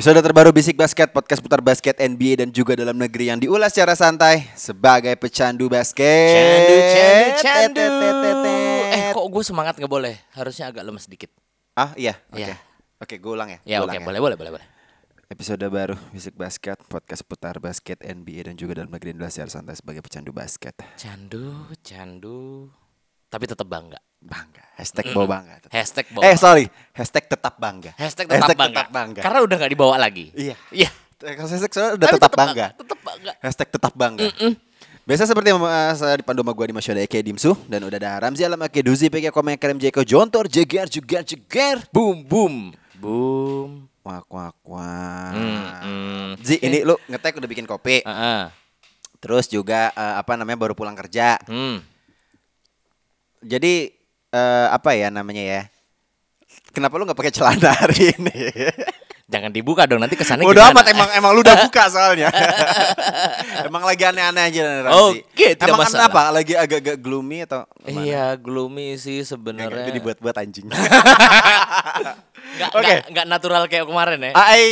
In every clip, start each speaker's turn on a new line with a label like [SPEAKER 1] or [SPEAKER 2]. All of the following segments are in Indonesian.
[SPEAKER 1] Episode terbaru Bisik Basket, podcast putar basket NBA dan juga dalam negeri yang diulas secara santai sebagai pecandu basket.
[SPEAKER 2] Candu, candu, candu. Eh kok gue semangat nggak boleh? Harusnya agak lemes sedikit.
[SPEAKER 1] Ah iya, oke.
[SPEAKER 2] Iya.
[SPEAKER 1] Oke, gue ulang ya.
[SPEAKER 2] Ya oke,
[SPEAKER 1] ulang
[SPEAKER 2] boleh, boleh, boleh, boleh.
[SPEAKER 1] Episode baru Bisik Basket, podcast putar basket NBA dan juga dalam negeri yang diulas secara santai sebagai pecandu basket.
[SPEAKER 2] Candu, candu. Tapi tetap bangga.
[SPEAKER 1] Bangga. Hashtag bawa bangga.
[SPEAKER 2] Hashtag bawa.
[SPEAKER 1] Eh sorry, hashtag tetap bangga.
[SPEAKER 2] Hashtag tetap bangga.
[SPEAKER 1] tetap bangga.
[SPEAKER 2] Karena udah nggak dibawa lagi.
[SPEAKER 1] Iya.
[SPEAKER 2] Iya.
[SPEAKER 1] Hashtag soalnya udah
[SPEAKER 2] Tapi
[SPEAKER 1] tetap bangga.
[SPEAKER 2] Tetap bangga.
[SPEAKER 1] Hashtag tetap bangga. Biasa seperti yang uh, saya dipandu sama gue di Masyoda Eke Dimsu Dan udah ada Ramzi Alam Eke Duzi PK Komen Kerem Jeko Jontor Jeger Jeger Jeger
[SPEAKER 2] Boom, boom, boom.
[SPEAKER 1] Wak wak wak
[SPEAKER 2] Hmm, hmm.
[SPEAKER 1] Zi ini lu ngetek udah bikin kopi
[SPEAKER 2] Ah, ah.
[SPEAKER 1] Terus juga uh, apa namanya baru pulang kerja
[SPEAKER 2] Hmm.
[SPEAKER 1] Jadi uh, apa ya namanya ya Kenapa lu gak pakai celana hari ini?
[SPEAKER 2] Jangan dibuka dong nanti kesannya
[SPEAKER 1] Udah
[SPEAKER 2] gimana?
[SPEAKER 1] amat emang emang lu udah buka soalnya. emang lagi aneh-aneh aja Ramzi.
[SPEAKER 2] Oke, tidak
[SPEAKER 1] emang
[SPEAKER 2] masalah.
[SPEAKER 1] kenapa? Lagi agak-agak gloomy atau gimana?
[SPEAKER 2] Iya, gloomy sih
[SPEAKER 1] Nggak,
[SPEAKER 2] sebenarnya.
[SPEAKER 1] nggak, itu dibuat-buat anjing.
[SPEAKER 2] Nggak,
[SPEAKER 1] Oke.
[SPEAKER 2] nggak- nggak natural kayak kemarin ya.
[SPEAKER 1] Ai,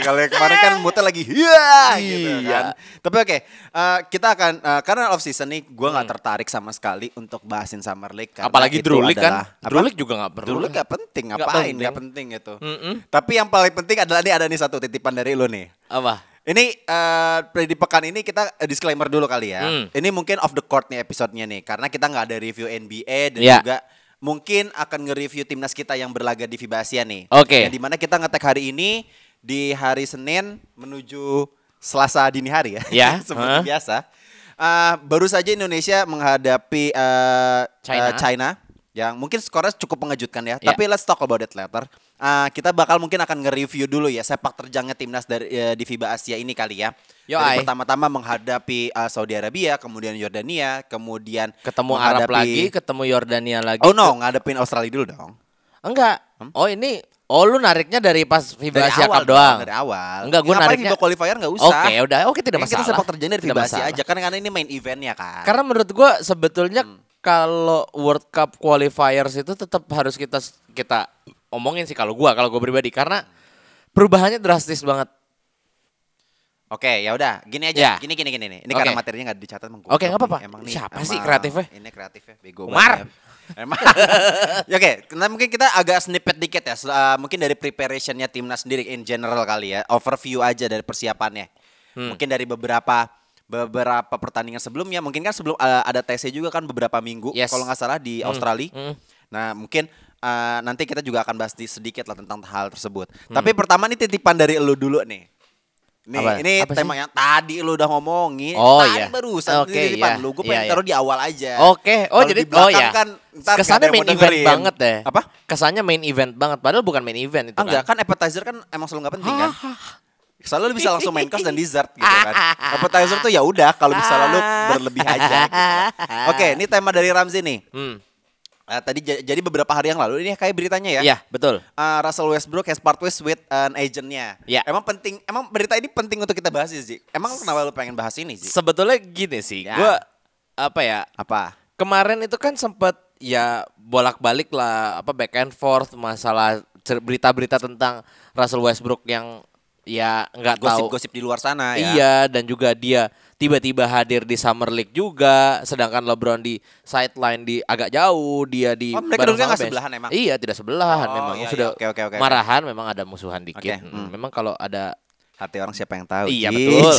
[SPEAKER 1] kalau yang kemarin kan moodnya lagi iya gitu
[SPEAKER 2] Iya.
[SPEAKER 1] kan. Tapi oke, eh, kita akan eh, karena off season nih gue nggak tertarik sama sekali untuk bahasin Summer League
[SPEAKER 2] Hmm. Apalagi Drew League kan. Drew? League juga nggak perlu.
[SPEAKER 1] Drew League nggak penting, ngapain?
[SPEAKER 2] penting.
[SPEAKER 1] Nggak penting itu.
[SPEAKER 2] Mm-mm.
[SPEAKER 1] Tapi yang paling penting adalah nih ada nih satu titipan dari lo nih.
[SPEAKER 2] Apa?
[SPEAKER 1] Ini eh di pekan ini kita eh, disclaimer dulu kali ya.
[SPEAKER 2] Hmm.
[SPEAKER 1] Ini mungkin off the court nih episodenya nih karena kita nggak ada review NBA dan
[SPEAKER 2] Iya.
[SPEAKER 1] juga mungkin akan nge-review timnas kita yang berlaga di FIBA Asia nih.
[SPEAKER 2] Oke.
[SPEAKER 1] Yang di mana kita ngetek hari ini di hari Senin menuju Selasa dini hari ya.
[SPEAKER 2] Ya,
[SPEAKER 1] Seperti
[SPEAKER 2] heeh.
[SPEAKER 1] biasa. Eh, baru saja Indonesia menghadapi eh,
[SPEAKER 2] China.
[SPEAKER 1] eh, China yang mungkin skornya cukup mengejutkan ya.
[SPEAKER 2] Ya.
[SPEAKER 1] Tapi let's talk about it later. Eh, kita bakal mungkin akan nge-review dulu ya sepak terjangnya timnas dari eh, di FIBA Asia ini kali ya.
[SPEAKER 2] Yo,
[SPEAKER 1] Dari pertama-tama menghadapi eh, Saudi Arabia, kemudian Yordania, kemudian
[SPEAKER 2] Ketemu Arab
[SPEAKER 1] menghadapi-
[SPEAKER 2] lagi, ketemu Yordania lagi.
[SPEAKER 1] Oh no, ngadepin Australia dulu dong.
[SPEAKER 2] Enggak. Oh ini Oh lu nariknya dari pas FIBA
[SPEAKER 1] Dari
[SPEAKER 2] Asia
[SPEAKER 1] awal
[SPEAKER 2] Cup doang.
[SPEAKER 1] Dari awal.
[SPEAKER 2] Enggak, gua nariknya-
[SPEAKER 1] FIBA qualifier enggak usah.
[SPEAKER 2] Oke, udah. Oke, tidak
[SPEAKER 1] Ini
[SPEAKER 2] masalah.
[SPEAKER 1] Kita sepak terjangnya dari
[SPEAKER 2] Tidak
[SPEAKER 1] FIBA Asia aja kan karena ini main eventnya kan.
[SPEAKER 2] Karena menurut gua sebetulnya
[SPEAKER 1] Hmm.
[SPEAKER 2] kalau World Cup qualifiers itu tetap harus kita kita omongin sih kalau gua, kalau gua pribadi karena perubahannya drastis banget.
[SPEAKER 1] Oke, ya udah, gini aja.
[SPEAKER 2] Ya.
[SPEAKER 1] Gini gini gini nih. Ini
[SPEAKER 2] Oke.
[SPEAKER 1] karena materinya nggak dicatat emang
[SPEAKER 2] Oke,
[SPEAKER 1] goblok
[SPEAKER 2] nggak apa-apa.
[SPEAKER 1] Emang nih,
[SPEAKER 2] Siapa
[SPEAKER 1] emang-
[SPEAKER 2] sih kreatifnya?
[SPEAKER 1] Ini kreatifnya bego
[SPEAKER 2] Umar.
[SPEAKER 1] ya. Emang. Ya, Oke, nah mungkin kita agak snippet dikit ya. Uh, mungkin dari preparationnya timnas sendiri in general kali ya. Overview aja dari persiapannya.
[SPEAKER 2] Hmm.
[SPEAKER 1] Mungkin dari beberapa beberapa pertandingan sebelumnya. Mungkin kan sebelum uh, ada TC juga kan beberapa minggu
[SPEAKER 2] Yes.
[SPEAKER 1] kalau nggak salah di
[SPEAKER 2] Hmm.
[SPEAKER 1] Australia.
[SPEAKER 2] Hmm.
[SPEAKER 1] Nah, mungkin uh, nanti kita juga akan bahas di- sedikit lah tentang hal tersebut.
[SPEAKER 2] Hmm.
[SPEAKER 1] Tapi pertama nih titipan dari lu dulu nih. Nih,
[SPEAKER 2] Apa?
[SPEAKER 1] ini
[SPEAKER 2] Apa sih?
[SPEAKER 1] tema yang tadi lu udah ngomongin.
[SPEAKER 2] Oh,
[SPEAKER 1] tadi
[SPEAKER 2] iya.
[SPEAKER 1] barusan
[SPEAKER 2] Oke,
[SPEAKER 1] ini titipan
[SPEAKER 2] iya.
[SPEAKER 1] lu. Gue
[SPEAKER 2] Iya,
[SPEAKER 1] pengen
[SPEAKER 2] iya.
[SPEAKER 1] taruh di awal aja.
[SPEAKER 2] Oke, oh
[SPEAKER 1] Kalau
[SPEAKER 2] jadi
[SPEAKER 1] di belakang
[SPEAKER 2] oh ya.
[SPEAKER 1] kan
[SPEAKER 2] Kesannya main
[SPEAKER 1] mau
[SPEAKER 2] event
[SPEAKER 1] dengerin.
[SPEAKER 2] banget deh.
[SPEAKER 1] Apa?
[SPEAKER 2] Kesannya main event banget padahal bukan main event itu
[SPEAKER 1] Ah, enggak,
[SPEAKER 2] kan.
[SPEAKER 1] kan appetizer kan emang selalu nggak penting kan? Selalu lu bisa langsung main course dan dessert gitu kan. Appetizer tuh ya udah kalau bisa lalu berlebih aja gitu. Oke, ini tema dari Ramzi nih.
[SPEAKER 2] Hmm.
[SPEAKER 1] Eh, tadi jadi beberapa hari yang lalu ini kayak beritanya ya.
[SPEAKER 2] Iya, betul.
[SPEAKER 1] Uh, Russell Westbrook has part ways with an agentnya.
[SPEAKER 2] Ya.
[SPEAKER 1] Emang penting, emang berita ini penting untuk kita bahas sih. Emang kenapa lu pengen bahas ini, Zi?
[SPEAKER 2] Sebetulnya gini sih,
[SPEAKER 1] Ya.
[SPEAKER 2] gua apa ya?
[SPEAKER 1] Apa?
[SPEAKER 2] Kemarin itu kan sempat ya bolak-balik lah apa back and forth masalah cer- berita-berita tentang Russell Westbrook yang ya nggak tahu
[SPEAKER 1] Gosip-gosip di luar sana ya.
[SPEAKER 2] Iya dan juga dia tiba-tiba hadir di Summer League juga sedangkan LeBron di sideline di agak jauh dia di
[SPEAKER 1] Oh, mereka
[SPEAKER 2] sama
[SPEAKER 1] nggak sebelahan emang?
[SPEAKER 2] Iya tidak sebelahan
[SPEAKER 1] Oh,
[SPEAKER 2] memang
[SPEAKER 1] iya,
[SPEAKER 2] sudah
[SPEAKER 1] iya. Oke, oke, oke.
[SPEAKER 2] marahan memang ada musuhan dikit.
[SPEAKER 1] Oke,
[SPEAKER 2] Mm,
[SPEAKER 1] hmm.
[SPEAKER 2] Memang kalau ada
[SPEAKER 1] Hati orang siapa yang tahu?
[SPEAKER 2] Iya, betul.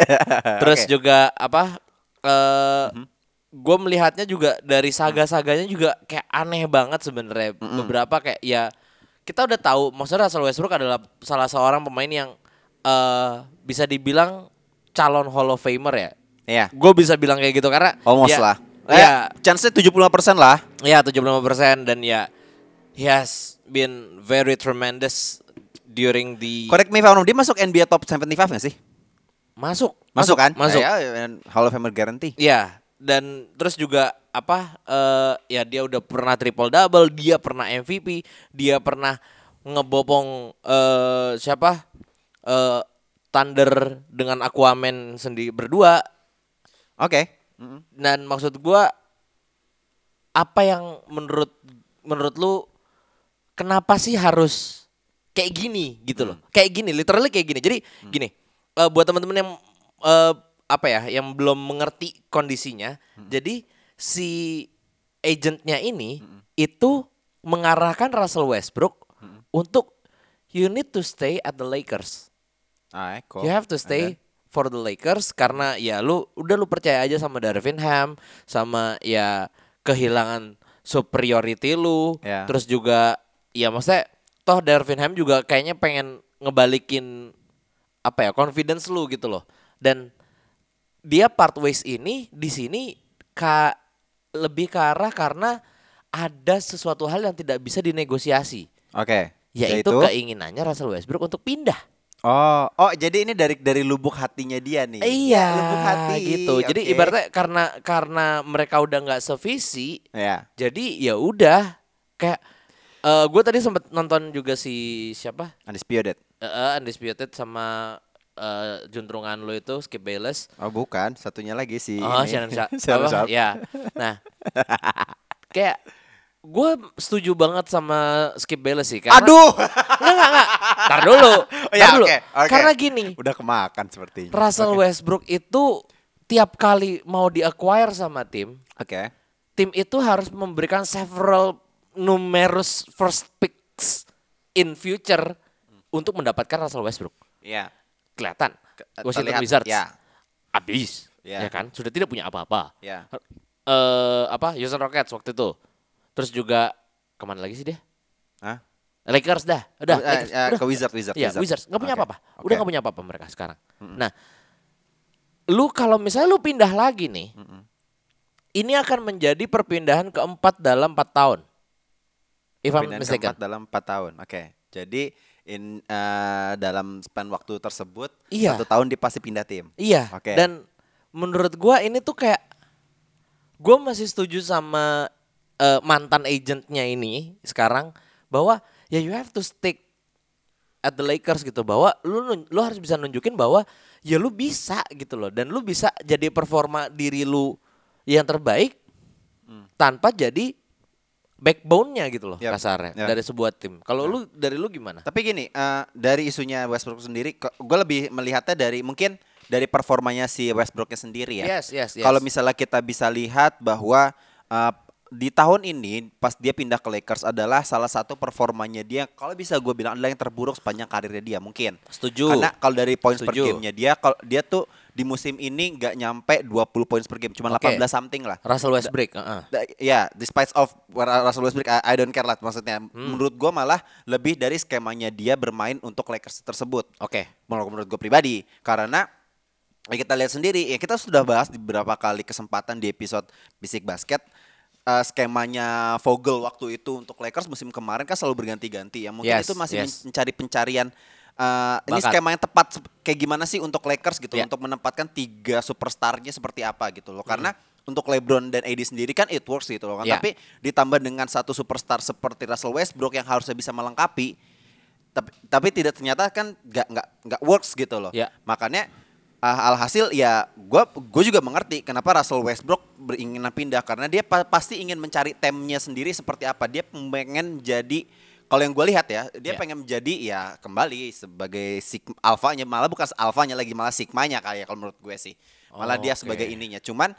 [SPEAKER 2] Terus
[SPEAKER 1] Oke.
[SPEAKER 2] juga apa eh
[SPEAKER 1] Mhm.
[SPEAKER 2] gue melihatnya juga dari saga-saganya juga kayak aneh banget sebenarnya
[SPEAKER 1] Mhm.
[SPEAKER 2] beberapa kayak ya kita udah tahu maksudnya Russell Westbrook adalah salah seorang pemain yang eh bisa dibilang calon Hall of Famer ya.
[SPEAKER 1] Iya.
[SPEAKER 2] Gue bisa bilang kayak gitu karena
[SPEAKER 1] Almost
[SPEAKER 2] ya,
[SPEAKER 1] lah.
[SPEAKER 2] Ya,
[SPEAKER 1] Eh, chance-nya 75% lah.
[SPEAKER 2] ya 75% dan ya he has been very tremendous during the
[SPEAKER 1] Correct me if I'm wrong, dia masuk NBA top 75 gak sih?
[SPEAKER 2] masuk
[SPEAKER 1] Masuk, kan?
[SPEAKER 2] masuk
[SPEAKER 1] Ya, ya, Hall of Famer guarantee.
[SPEAKER 2] Iya, dan terus juga apa eh ya dia udah pernah triple double, dia pernah MVP, dia pernah ngebopong eh siapa? eh Thunder dengan Aquaman sendiri berdua
[SPEAKER 1] Oke.
[SPEAKER 2] dan maksud gua apa yang menurut menurut lu kenapa sih harus kayak gini gitu loh. Kayak gini, literally kayak gini. Jadi gini, eh, buat teman-teman yang eh, apa ya, yang belum mengerti kondisinya. Jadi si agentnya ini itu mengarahkan Russell Westbrook untuk you need to stay at the Lakers.
[SPEAKER 1] Ah, cool.
[SPEAKER 2] You have to stay for the Lakers karena ya lu udah lu percaya aja sama Darvin Ham sama ya kehilangan superiority lu
[SPEAKER 1] Ya.
[SPEAKER 2] terus juga ya maksudnya toh Darvin Ham juga kayaknya pengen ngebalikin apa ya confidence lu gitu loh dan dia part ways ini di sini ka lebih ke arah karena ada sesuatu hal yang tidak bisa dinegosiasi
[SPEAKER 1] Oke.
[SPEAKER 2] yaitu keinginannya Russell Westbrook untuk pindah
[SPEAKER 1] Oh, oh jadi ini dari dari lubuk hatinya dia nih.
[SPEAKER 2] Iya,
[SPEAKER 1] lubuk hati
[SPEAKER 2] gitu. Jadi
[SPEAKER 1] Oke.
[SPEAKER 2] ibaratnya karena karena mereka udah nggak sevisi,
[SPEAKER 1] ya.
[SPEAKER 2] jadi ya udah kayak eh gue tadi sempat nonton juga si siapa
[SPEAKER 1] Undisputed.
[SPEAKER 2] Eh, Undisputed sama eh, juntrungan lo itu Skip Bayless.
[SPEAKER 1] Oh, bukan, satunya lagi si
[SPEAKER 2] Oh,
[SPEAKER 1] ini.
[SPEAKER 2] Shannon Sharp.
[SPEAKER 1] Shannon? Sharp.
[SPEAKER 2] Ya. Nah, kayak gue setuju banget sama Skip Bayless sih. Karena,
[SPEAKER 1] Aduh.
[SPEAKER 2] Enggak, enggak, enggak. Ntar dulu.
[SPEAKER 1] Oh, ya,
[SPEAKER 2] Ntar dulu.
[SPEAKER 1] oke, oke.
[SPEAKER 2] Karena gini,
[SPEAKER 1] Udah kemakan sepertinya.
[SPEAKER 2] Russell Westbrook itu tiap kali mau di-acquire sama tim,
[SPEAKER 1] Oke.
[SPEAKER 2] tim itu harus memberikan several numerous first picks in future untuk mendapatkan Russell Westbrook.
[SPEAKER 1] Iya.
[SPEAKER 2] Kelihatan. Washington
[SPEAKER 1] Terlihat,
[SPEAKER 2] Wizards
[SPEAKER 1] Ya.
[SPEAKER 2] habis,
[SPEAKER 1] Ya.
[SPEAKER 2] ya kan? Sudah tidak punya apa-apa.
[SPEAKER 1] Ya.
[SPEAKER 2] Eh apa? Houston Rockets waktu itu. Terus juga ke mana lagi sih dia?
[SPEAKER 1] Hah?
[SPEAKER 2] Lakers dah, udah,
[SPEAKER 1] Eh,
[SPEAKER 2] Lakers,
[SPEAKER 1] eh,
[SPEAKER 2] udah.
[SPEAKER 1] ke Wizard, Wizard,
[SPEAKER 2] Iya,
[SPEAKER 1] Wizard.
[SPEAKER 2] Wizards nggak punya
[SPEAKER 1] Oke,
[SPEAKER 2] apa-apa.
[SPEAKER 1] oke.
[SPEAKER 2] Udah nggak punya apa-apa mereka sekarang. Nah, lu kalau misalnya lu pindah lagi nih, ini akan menjadi perpindahan keempat dalam empat tahun. If I'm
[SPEAKER 1] Pindahan
[SPEAKER 2] mistaken.
[SPEAKER 1] keempat dalam 4 tahun. Oke. Jadi in eh, dalam span waktu tersebut
[SPEAKER 2] Iya.
[SPEAKER 1] satu tahun dia pasti pindah tim.
[SPEAKER 2] Iya.
[SPEAKER 1] Oke.
[SPEAKER 2] Dan menurut gua ini tuh kayak gua masih setuju sama eh, mantan agentnya ini sekarang bahwa ya you have to stick at the Lakers gitu bahwa lu lu harus bisa nunjukin bahwa ya lu bisa gitu loh dan lu bisa jadi performa diri lu yang terbaik tanpa jadi backbone-nya gitu loh
[SPEAKER 1] Yap,
[SPEAKER 2] kasarnya
[SPEAKER 1] yap.
[SPEAKER 2] dari sebuah tim. Kalau lu dari lu gimana?
[SPEAKER 1] Tapi gini, eh, dari isunya Westbrook sendiri, gue lebih melihatnya dari mungkin dari performanya si Westbrooknya sendiri ya.
[SPEAKER 2] Yes, yes, yes.
[SPEAKER 1] Kalau misalnya kita bisa lihat bahwa eh, di tahun ini pas dia pindah ke Lakers adalah salah satu performanya dia kalau bisa gue bilang adalah yang terburuk sepanjang karirnya dia mungkin.
[SPEAKER 2] Setuju.
[SPEAKER 1] Karena kalau dari points per
[SPEAKER 2] Setuju.
[SPEAKER 1] gamenya dia kalau dia tuh di musim ini nggak nyampe 20 points per game, cuma
[SPEAKER 2] Oke.
[SPEAKER 1] 18 something lah.
[SPEAKER 2] Russell Westbrook, heeh.
[SPEAKER 1] Da- Ya, despite of Russell Westbrook, I, I don't care lah maksudnya.
[SPEAKER 2] Hmm.
[SPEAKER 1] Menurut gue malah lebih dari skemanya dia bermain untuk Lakers tersebut.
[SPEAKER 2] Oke.
[SPEAKER 1] Menurut menurut gue pribadi, karena ya kita lihat sendiri, ya kita sudah bahas di beberapa kali kesempatan di episode Bisik Basket. Eh, skemanya Vogel waktu itu untuk Lakers musim kemarin kan selalu berganti-ganti ya. Mungkin
[SPEAKER 2] Yes,
[SPEAKER 1] itu masih
[SPEAKER 2] yes.
[SPEAKER 1] men- mencari pencarian eh, ini skema yang tepat kayak gimana sih untuk Lakers gitu
[SPEAKER 2] Ya.
[SPEAKER 1] untuk menempatkan tiga superstarnya seperti apa gitu loh. Karena untuk LeBron dan AD sendiri kan it works gitu loh kan.
[SPEAKER 2] Ya.
[SPEAKER 1] Tapi ditambah dengan satu superstar seperti Russell Westbrook yang harusnya bisa melengkapi tapi tapi tidak ternyata kan nggak nggak nggak works gitu loh.
[SPEAKER 2] Ya.
[SPEAKER 1] Makanya alhasil ya gua gue juga mengerti kenapa Russell Westbrook beringinan pindah karena dia pa- pasti ingin mencari temnya sendiri seperti apa. Dia pengen jadi kalau yang gue lihat ya, dia
[SPEAKER 2] Ya.
[SPEAKER 1] pengen menjadi ya kembali sebagai sig alfanya malah bukan alfanya lagi malah sigmanya kayak kalau menurut gue sih. Malah
[SPEAKER 2] Oh,
[SPEAKER 1] dia
[SPEAKER 2] oke.
[SPEAKER 1] sebagai ininya. Cuman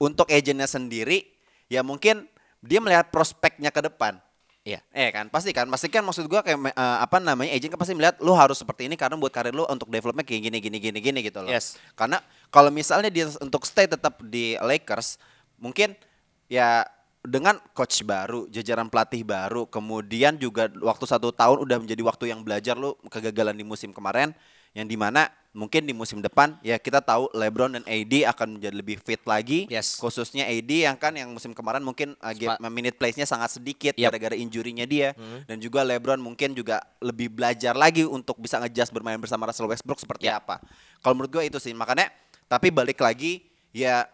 [SPEAKER 1] untuk agentnya sendiri ya mungkin dia melihat prospeknya ke depan.
[SPEAKER 2] Iya.
[SPEAKER 1] Eh kan pasti kan pasti kan maksud gua kayak eh, apa namanya agent kan pasti melihat lu harus seperti ini karena buat karir lu untuk development kayak gini gini gini gini gitu loh.
[SPEAKER 2] Yes.
[SPEAKER 1] Karena kalau misalnya dia untuk stay tetap di Lakers mungkin ya dengan coach baru, jajaran pelatih baru, kemudian juga waktu satu tahun udah menjadi waktu yang belajar lu kegagalan di musim kemarin yang di mana mungkin di musim depan ya kita tahu LeBron dan AD akan menjadi lebih fit lagi.
[SPEAKER 2] Yes.
[SPEAKER 1] Khususnya AD yang kan yang musim kemarin mungkin uh, game-
[SPEAKER 2] Spa-
[SPEAKER 1] minute plays-nya sangat sedikit
[SPEAKER 2] Yap.
[SPEAKER 1] gara-gara injurinya dia dan juga LeBron mungkin juga lebih belajar lagi untuk bisa ngejust bermain bersama Russell Westbrook seperti
[SPEAKER 2] Ya.
[SPEAKER 1] apa. Kalau menurut gue itu sih makanya tapi balik lagi ya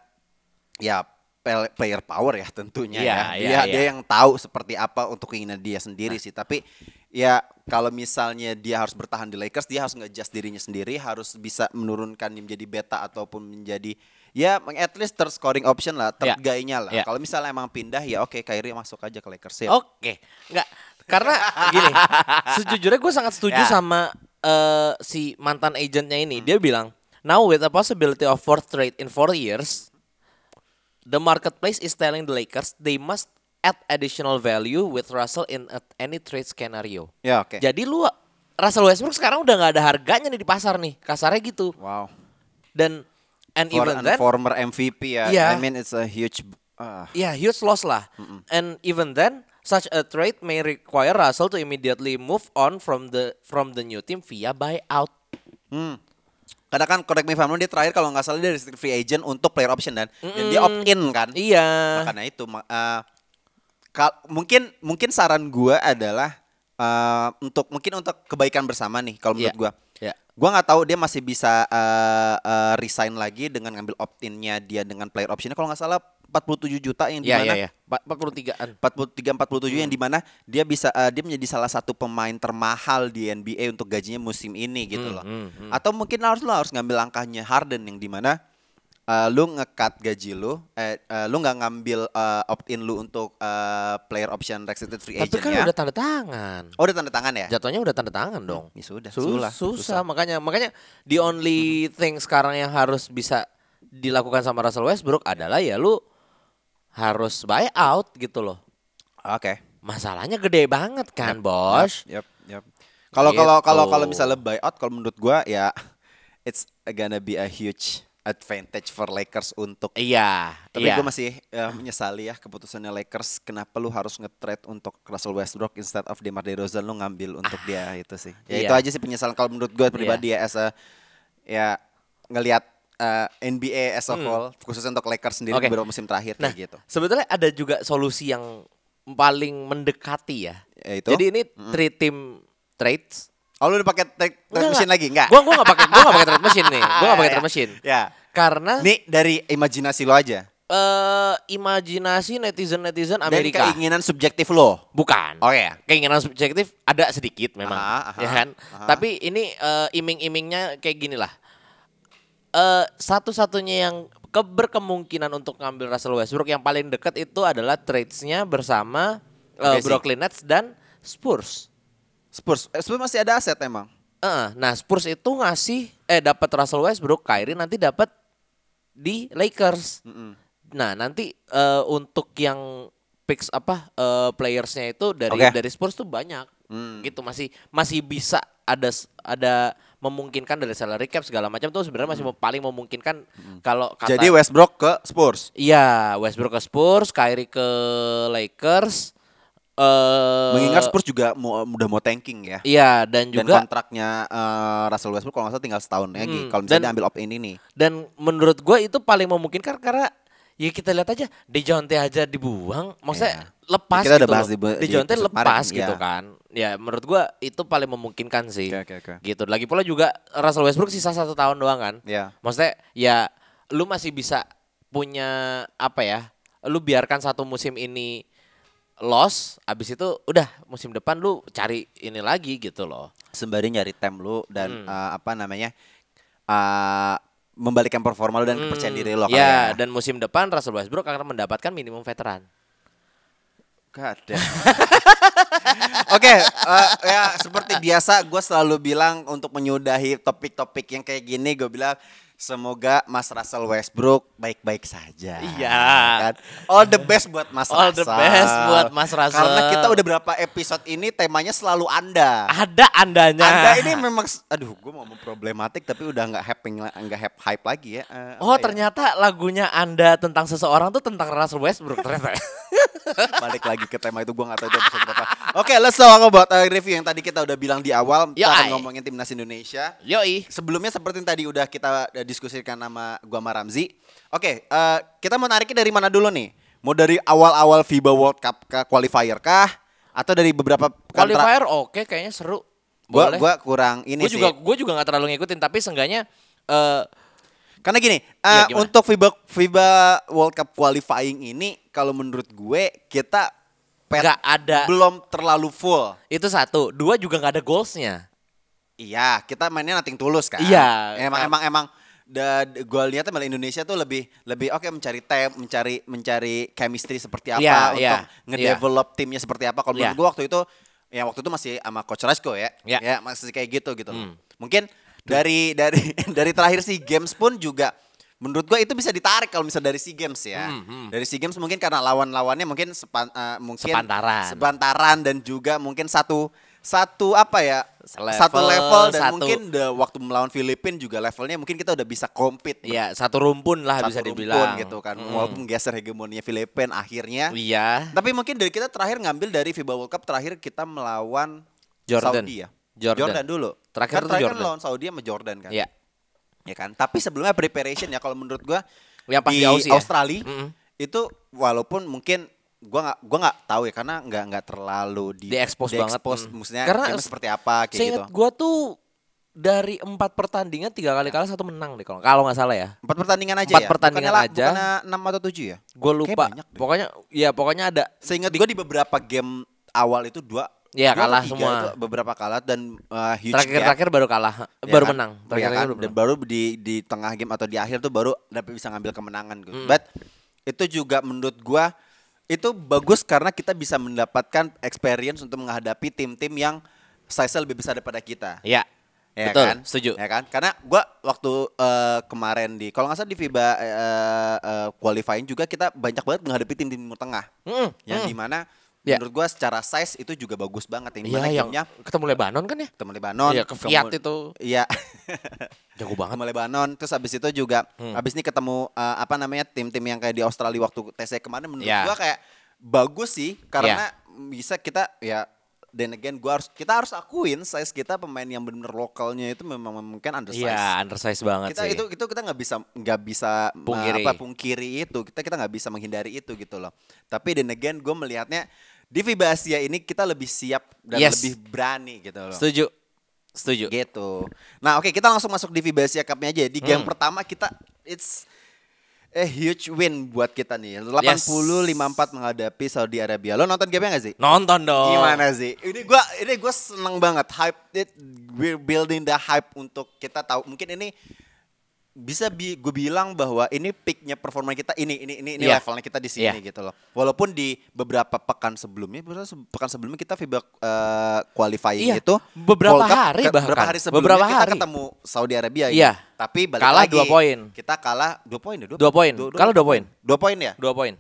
[SPEAKER 1] ya player power ya tentunya
[SPEAKER 2] Iya,
[SPEAKER 1] ya.
[SPEAKER 2] iya,
[SPEAKER 1] Dia dia
[SPEAKER 2] iya.
[SPEAKER 1] yang tahu seperti apa untuk keinginan dia sendiri sih. Tapi ya kalau misalnya dia harus bertahan di Lakers, dia harus nge-adjust dirinya sendiri, harus bisa menurunkan menjadi beta ataupun menjadi ya at least third scoring option lah, third
[SPEAKER 2] Ya.
[SPEAKER 1] guy-nya lah.
[SPEAKER 2] Ya.
[SPEAKER 1] Kalau misalnya emang pindah ya oke Kyrie masuk aja ke Lakers ya.
[SPEAKER 2] Oke, nggak karena gini, sejujurnya gue sangat setuju
[SPEAKER 1] Ya.
[SPEAKER 2] sama eh, si mantan agentnya ini. Dia bilang, now with a possibility of fourth trade in four years, the marketplace is telling the Lakers they must add additional value with Russell in any trade scenario.
[SPEAKER 1] Ya oke.
[SPEAKER 2] Jadi lu Russell Westbrook sekarang udah nggak ada harganya nih di pasar nih, kasarnya gitu.
[SPEAKER 1] Wow.
[SPEAKER 2] Dan and
[SPEAKER 1] For
[SPEAKER 2] even
[SPEAKER 1] an
[SPEAKER 2] then,
[SPEAKER 1] former MVP ya.
[SPEAKER 2] Iya.
[SPEAKER 1] I mean it's a huge ah.
[SPEAKER 2] Yeah, huge loss lah. And even then, such a trade may require Russell to immediately move on from the from the new team via buyout.
[SPEAKER 1] Hmm. Karena kan correct me if I'm wrong, dia terakhir kalau nggak salah dia restricted free agent untuk player option dan, dan dia opt in kan.
[SPEAKER 2] Iya.
[SPEAKER 1] Makanya itu eh, kal- mungkin mungkin saran gua adalah eh, untuk mungkin untuk kebaikan bersama nih kalau menurut
[SPEAKER 2] Iya.
[SPEAKER 1] gua.
[SPEAKER 2] Iya.
[SPEAKER 1] Gua nggak tahu dia masih bisa eh, eh, resign lagi dengan ngambil opt-innya dia dengan player optionnya kalau nggak salah 47 juta yang
[SPEAKER 2] Iya,
[SPEAKER 1] di mana
[SPEAKER 2] iya, iya. Empat- 43-an.
[SPEAKER 1] 43 47
[SPEAKER 2] Hmm.
[SPEAKER 1] yang di mana dia bisa eh, dia menjadi salah satu pemain termahal di NBA untuk gajinya musim ini gitu
[SPEAKER 2] Hmm,
[SPEAKER 1] loh.
[SPEAKER 2] hmm, hmm.
[SPEAKER 1] Atau mungkin harus lo harus ngambil langkahnya Harden yang di mana eh, lu ngekat gaji lu, eh, eh, lu nggak ngambil eh, opt in lu untuk eh, player option restricted free
[SPEAKER 2] Tapi
[SPEAKER 1] agent
[SPEAKER 2] kan
[SPEAKER 1] ya.
[SPEAKER 2] udah tanda tangan.
[SPEAKER 1] Oh udah tanda tangan ya?
[SPEAKER 2] Jatuhnya udah tanda tangan dong.
[SPEAKER 1] Ya sudah,
[SPEAKER 2] Sus-
[SPEAKER 1] sulah,
[SPEAKER 2] susah. makanya makanya the only thing sekarang yang harus bisa dilakukan sama Russell Westbrook adalah ya lu harus buy out gitu loh.
[SPEAKER 1] Oke.
[SPEAKER 2] Masalahnya gede banget kan, Bos.
[SPEAKER 1] Yep, yep. Kalau kalau kalau
[SPEAKER 2] Gitu.
[SPEAKER 1] kalau misalnya buyout kalau menurut gua ya it's gonna be a huge advantage for Lakers untuk
[SPEAKER 2] Iya,
[SPEAKER 1] Tapi
[SPEAKER 2] iya.
[SPEAKER 1] gue masih ya, menyesali ya keputusannya Lakers. Kenapa lu harus nge-trade untuk Russell Westbrook instead of DeMar DeRozan lu ngambil untuk dia itu sih. Ya
[SPEAKER 2] Iya.
[SPEAKER 1] itu aja sih penyesalan kalau menurut gue pribadi ya as a ya ngelihat uh, NBA as a whole khususnya untuk Lakers sendiri
[SPEAKER 2] Hmm. Oke.
[SPEAKER 1] beberapa musim terakhir
[SPEAKER 2] Nah,
[SPEAKER 1] kayak gitu.
[SPEAKER 2] sebetulnya ada juga solusi yang paling mendekati ya.
[SPEAKER 1] Yaitu?
[SPEAKER 2] Jadi ini three team trades.
[SPEAKER 1] Oh lu udah pakai trade, trade machine lagi enggak?
[SPEAKER 2] Gua gua enggak pakai gua enggak pakai trade machine nih. Gua enggak pakai
[SPEAKER 1] Ya,
[SPEAKER 2] trade machine.
[SPEAKER 1] Ya.
[SPEAKER 2] Karena
[SPEAKER 1] Nih dari imajinasi lo aja.
[SPEAKER 2] eh imajinasi netizen-netizen
[SPEAKER 1] Dan
[SPEAKER 2] Amerika.
[SPEAKER 1] keinginan subjektif lo.
[SPEAKER 2] Bukan.
[SPEAKER 1] Oh ya.
[SPEAKER 2] Keinginan subjektif ada sedikit memang,
[SPEAKER 1] Aha, aha,
[SPEAKER 2] ya kan?
[SPEAKER 1] aha.
[SPEAKER 2] Tapi ini eh, iming-imingnya kayak gini lah. Eh satu-satunya yang ke berkemungkinan untuk ngambil Russell Westbrook yang paling dekat itu adalah trades-nya bersama
[SPEAKER 1] sih.
[SPEAKER 2] Brooklyn Nets dan Spurs.
[SPEAKER 1] Spurs, eh, Spurs masih ada aset emang.
[SPEAKER 2] Eh, nah Spurs itu ngasih eh dapat Russell Westbrook, Kyrie nanti dapat di Lakers. Nah nanti eh, untuk yang picks apa eh, playersnya itu dari
[SPEAKER 1] Oke.
[SPEAKER 2] dari Spurs tuh banyak,
[SPEAKER 1] Hmm.
[SPEAKER 2] gitu masih masih bisa ada ada memungkinkan dari salary cap segala macam tuh sebenarnya masih mem- paling memungkinkan kalau kata
[SPEAKER 1] Hmm. Jadi Westbrook ke Spurs.
[SPEAKER 2] iya Westbrook ke Spurs, Kyrie ke Lakers. Eh
[SPEAKER 1] Mengingat Spurs juga mau, udah mau tanking ya.
[SPEAKER 2] Iya dan
[SPEAKER 1] Dan
[SPEAKER 2] juga
[SPEAKER 1] kontraknya eh, Russell Westbrook kalau nggak salah tinggal setahun lagi.
[SPEAKER 2] Hmm,
[SPEAKER 1] Kalau misalnya
[SPEAKER 2] dan-
[SPEAKER 1] dia ambil opt in ini.
[SPEAKER 2] Dan menurut gue itu paling memungkinkan karena ya kita lihat aja Dejounte aja dibuang, maksudnya lepas
[SPEAKER 1] Kita udah
[SPEAKER 2] gitu
[SPEAKER 1] bahas
[SPEAKER 2] loh.
[SPEAKER 1] di di episode
[SPEAKER 2] lepas
[SPEAKER 1] kemarin,
[SPEAKER 2] gitu
[SPEAKER 1] ya.
[SPEAKER 2] kan. Ya menurut gue itu paling memungkinkan sih.
[SPEAKER 1] Oke, oke, oke.
[SPEAKER 2] Gitu. Lagi pula juga Russell Westbrook sisa satu tahun doang kan.
[SPEAKER 1] Ya.
[SPEAKER 2] Maksudnya ya lu masih bisa punya apa ya? Lu biarkan satu musim ini loss, abis itu udah musim depan lu cari ini lagi gitu loh.
[SPEAKER 1] Sembari nyari tem lu dan
[SPEAKER 2] Hmm.
[SPEAKER 1] eh, apa namanya? eh, membalikan performa lu dan kepercayaan diri lo kali
[SPEAKER 2] ya, dan musim depan Russell Westbrook akan mendapatkan minimum veteran.
[SPEAKER 1] God damn. Oke, eh, ya seperti biasa gue selalu bilang untuk menyudahi topik-topik yang kayak gini gue bilang semoga Mas Russell Westbrook baik-baik saja.
[SPEAKER 2] Iya.
[SPEAKER 1] Kan? All the best buat Mas
[SPEAKER 2] All the
[SPEAKER 1] Russell.
[SPEAKER 2] best buat Mas Russell.
[SPEAKER 1] Karena kita udah berapa episode ini temanya selalu Anda.
[SPEAKER 2] Ada andanya.
[SPEAKER 1] Anda ini memang aduh gue mau ngomong problematik tapi udah nggak hype nggak hype hype lagi ya. Eh,
[SPEAKER 2] Oh
[SPEAKER 1] ya?
[SPEAKER 2] ternyata lagunya Anda tentang seseorang tuh tentang Russell Westbrook ternyata.
[SPEAKER 1] Balik lagi ke tema itu gue gak tahu itu episode berapa. Oke, let's talk about uh, review yang tadi kita udah bilang di awal. Kita
[SPEAKER 2] Yo,
[SPEAKER 1] akan
[SPEAKER 2] ay.
[SPEAKER 1] ngomongin timnas Indonesia.
[SPEAKER 2] Yoi.
[SPEAKER 1] Sebelumnya seperti yang tadi udah kita uh, diskusikan sama gua sama Ramzi. Oke, uh, kita mau nariknya dari mana dulu nih? Mau dari awal-awal FIBA World Cup ke qualifier kah? Atau dari beberapa
[SPEAKER 2] Qualifier oke kayaknya seru.
[SPEAKER 1] Gua
[SPEAKER 2] Boleh.
[SPEAKER 1] gua kurang ini
[SPEAKER 2] gue
[SPEAKER 1] sih.
[SPEAKER 2] juga gue juga nggak terlalu ngikutin tapi seenggaknya eh
[SPEAKER 1] Karena gini, uh,
[SPEAKER 2] Iya, gimana?
[SPEAKER 1] untuk FIBA FIBA World Cup qualifying ini kalau menurut gue kita pet
[SPEAKER 2] ada
[SPEAKER 1] belum terlalu full.
[SPEAKER 2] itu satu dua juga nggak ada goalsnya
[SPEAKER 1] Iya, kita mainnya nating tulus kan.
[SPEAKER 2] Iya.
[SPEAKER 1] Emang emang emang da, gue lihatnya malah Indonesia tuh lebih lebih oke mencari tem, mencari mencari chemistry seperti apa
[SPEAKER 2] Iya,
[SPEAKER 1] untuk
[SPEAKER 2] iya,
[SPEAKER 1] ngedevelop timnya seperti apa. Kalau menurut gue waktu itu ya waktu itu masih sama coach Rasko ya.
[SPEAKER 2] Iya.
[SPEAKER 1] Ya, masih kayak gitu gitu.
[SPEAKER 2] Hmm.
[SPEAKER 1] Mungkin dari dari dari terakhir si games pun juga menurut gue itu bisa ditarik kalau misalnya dari si games ya.
[SPEAKER 2] Hmm, hmm.
[SPEAKER 1] Dari si games mungkin karena lawan-lawannya mungkin sepan, eh, mungkin
[SPEAKER 2] Sepantaran.
[SPEAKER 1] sepantaran dan juga mungkin satu satu apa ya
[SPEAKER 2] Selevel,
[SPEAKER 1] satu level dan
[SPEAKER 2] satu-
[SPEAKER 1] mungkin the, waktu melawan Filipina juga levelnya mungkin kita udah bisa compete
[SPEAKER 2] Iya satu rumpun lah
[SPEAKER 1] satu
[SPEAKER 2] bisa
[SPEAKER 1] rumpun
[SPEAKER 2] dibilang
[SPEAKER 1] gitu kan
[SPEAKER 2] Mm.
[SPEAKER 1] walaupun geser hegemoninya Filipina akhirnya
[SPEAKER 2] iya
[SPEAKER 1] tapi mungkin dari kita terakhir ngambil dari FIBA World Cup terakhir kita melawan
[SPEAKER 2] Jordan.
[SPEAKER 1] Saudi ya
[SPEAKER 2] Jordan.
[SPEAKER 1] dulu
[SPEAKER 2] Terakhir
[SPEAKER 1] kan
[SPEAKER 2] tuh
[SPEAKER 1] terakhir
[SPEAKER 2] Jordan.
[SPEAKER 1] lawan Saudi sama Jordan kan
[SPEAKER 2] iya
[SPEAKER 1] ya kan tapi sebelumnya preparation ya kalau menurut gua
[SPEAKER 2] Yang pas
[SPEAKER 1] di,
[SPEAKER 2] di Aussie ya?
[SPEAKER 1] Australia
[SPEAKER 2] Mm-mm.
[SPEAKER 1] itu walaupun mungkin gua nggak gua nggak tahu ya karena nggak nggak terlalu di
[SPEAKER 2] Di-expose banget,
[SPEAKER 1] di-expose,
[SPEAKER 2] mm.
[SPEAKER 1] maksudnya
[SPEAKER 2] Karena
[SPEAKER 1] seperti apa kayak gitu
[SPEAKER 2] gue tuh dari empat pertandingan tiga kali kalah satu menang deh kalau kalau nggak salah ya
[SPEAKER 1] empat pertandingan aja
[SPEAKER 2] Empat
[SPEAKER 1] ya
[SPEAKER 2] pertandingan
[SPEAKER 1] bukannya,
[SPEAKER 2] aja.
[SPEAKER 1] bukannya enam atau tujuh ya
[SPEAKER 2] gue lupa pokoknya ya pokoknya ada
[SPEAKER 1] seingat gua di beberapa game awal itu dua
[SPEAKER 2] Iya, kalah semua.
[SPEAKER 1] itu beberapa kalah dan uh, huge
[SPEAKER 2] terakhir
[SPEAKER 1] gap.
[SPEAKER 2] terakhir baru kalah
[SPEAKER 1] Ya
[SPEAKER 2] baru
[SPEAKER 1] kan?
[SPEAKER 2] menang
[SPEAKER 1] Iya
[SPEAKER 2] terakhir
[SPEAKER 1] kan?
[SPEAKER 2] baru
[SPEAKER 1] dan baru di di tengah game atau di akhir tuh baru dapat bisa ngambil kemenangan gitu.
[SPEAKER 2] Hmm.
[SPEAKER 1] But itu juga menurut gua itu bagus karena kita bisa mendapatkan experience untuk menghadapi tim-tim yang size lebih besar daripada kita.
[SPEAKER 2] Iya
[SPEAKER 1] Ya
[SPEAKER 2] betul
[SPEAKER 1] kan?
[SPEAKER 2] setuju
[SPEAKER 1] Ya kan? Karena gua waktu eh, kemarin di kalau nggak salah di FIBA eh, eh, qualifying juga kita banyak banget menghadapi tim tim Timur Tengah.
[SPEAKER 2] Mm,
[SPEAKER 1] Yang
[SPEAKER 2] mm.
[SPEAKER 1] di mana
[SPEAKER 2] Ya.
[SPEAKER 1] menurut gua secara size itu juga bagus banget. Yang
[SPEAKER 2] Iya
[SPEAKER 1] di mana
[SPEAKER 2] yang
[SPEAKER 1] gamenya
[SPEAKER 2] ketemu Lebanon kan ya
[SPEAKER 1] ketemu Lebanon.
[SPEAKER 2] Iya, ke Fiat itu.
[SPEAKER 1] Iya.
[SPEAKER 2] jago banget
[SPEAKER 1] ketemu Lebanon terus habis itu juga
[SPEAKER 2] Hmm.
[SPEAKER 1] habis ini ketemu eh, apa namanya tim-tim yang kayak di Australia waktu TC kemarin menurut
[SPEAKER 2] Ya.
[SPEAKER 1] gua kayak bagus sih karena bisa kita ya dan again gua harus kita harus akuin size kita pemain yang benar-benar lokalnya itu memang mungkin undersize.
[SPEAKER 2] Iya undersize banget
[SPEAKER 1] kita
[SPEAKER 2] sih
[SPEAKER 1] itu itu kita nggak bisa nggak bisa eh,
[SPEAKER 2] Pungkiri.
[SPEAKER 1] apa pungkiri itu kita kita nggak bisa menghindari itu gitu loh tapi dan again gue melihatnya di FIBA Asia ini kita lebih siap dan
[SPEAKER 2] Yes.
[SPEAKER 1] lebih berani gitu loh
[SPEAKER 2] setuju setuju
[SPEAKER 1] Gitu. Nah, oke kita langsung masuk di FIBA Asia Cup-nya aja. Di game
[SPEAKER 2] Hmm.
[SPEAKER 1] pertama kita it's a huge win buat kita nih. 80-54 menghadapi Saudi Arabia. Lo nonton game-nya gak sih?
[SPEAKER 2] nonton dong
[SPEAKER 1] Gimana sih? Ini gua ini gua seneng banget hype it we're building the hype untuk kita tahu mungkin ini bisa bi gue bilang bahwa ini peaknya performa kita ini ini ini ini
[SPEAKER 2] Iya.
[SPEAKER 1] levelnya kita di sini
[SPEAKER 2] Iya.
[SPEAKER 1] gitu loh. Walaupun di beberapa pekan sebelumnya, beberapa pekan sebelumnya kita FIBA eh, qualifying
[SPEAKER 2] Iya,
[SPEAKER 1] itu
[SPEAKER 2] beberapa
[SPEAKER 1] World Cup,
[SPEAKER 2] hari
[SPEAKER 1] ke-
[SPEAKER 2] bahkan.
[SPEAKER 1] beberapa hari sebelumnya
[SPEAKER 2] Beberapa
[SPEAKER 1] kita
[SPEAKER 2] hari.
[SPEAKER 1] ketemu Saudi Arabia
[SPEAKER 2] Iya.
[SPEAKER 1] ini. Tapi balik
[SPEAKER 2] Kalah
[SPEAKER 1] lagi,
[SPEAKER 2] dua poin.
[SPEAKER 1] Kita kalah dua poin ya?
[SPEAKER 2] Dua poin. Kalah dua poin.
[SPEAKER 1] Dua poin ya?
[SPEAKER 2] dua poin